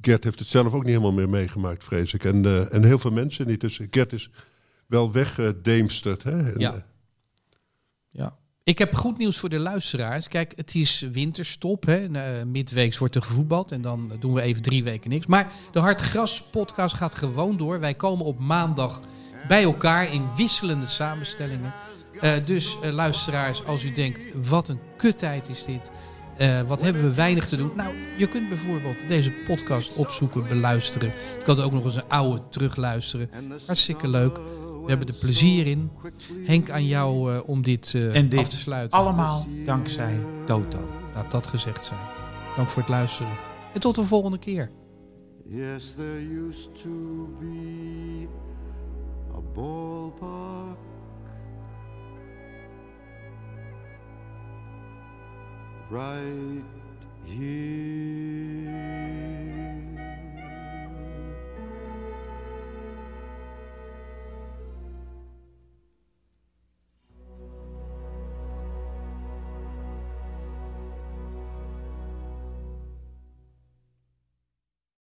Gert heeft het zelf ook niet helemaal meer meegemaakt, vrees ik. En, eh, en heel veel mensen niet. Dus Gert is wel weggedeemsterd. hè? En, Ja. Eh. Ik heb goed nieuws voor de luisteraars. Kijk, het is winterstop. Hè. Uh, midweeks wordt er gevoetbald en dan doen we even drie weken niks. Maar de Hartgras podcast gaat gewoon door. Wij komen op maandag bij elkaar in wisselende samenstellingen. Uh, dus uh, luisteraars, als u denkt, wat een kuttijd is dit. Wat hebben we weinig te doen? Nou, je kunt bijvoorbeeld deze podcast opzoeken, beluisteren. Je kan ook nog eens een oude terugluisteren. Hartstikke leuk. We hebben er plezier in. Henk, aan jou uh, om dit, uh, en dit af te sluiten. Allemaal dankzij Toto. Laat dat gezegd zijn. Dank voor het luisteren. En tot de volgende keer. Yes, there used to be a ballpark. Right here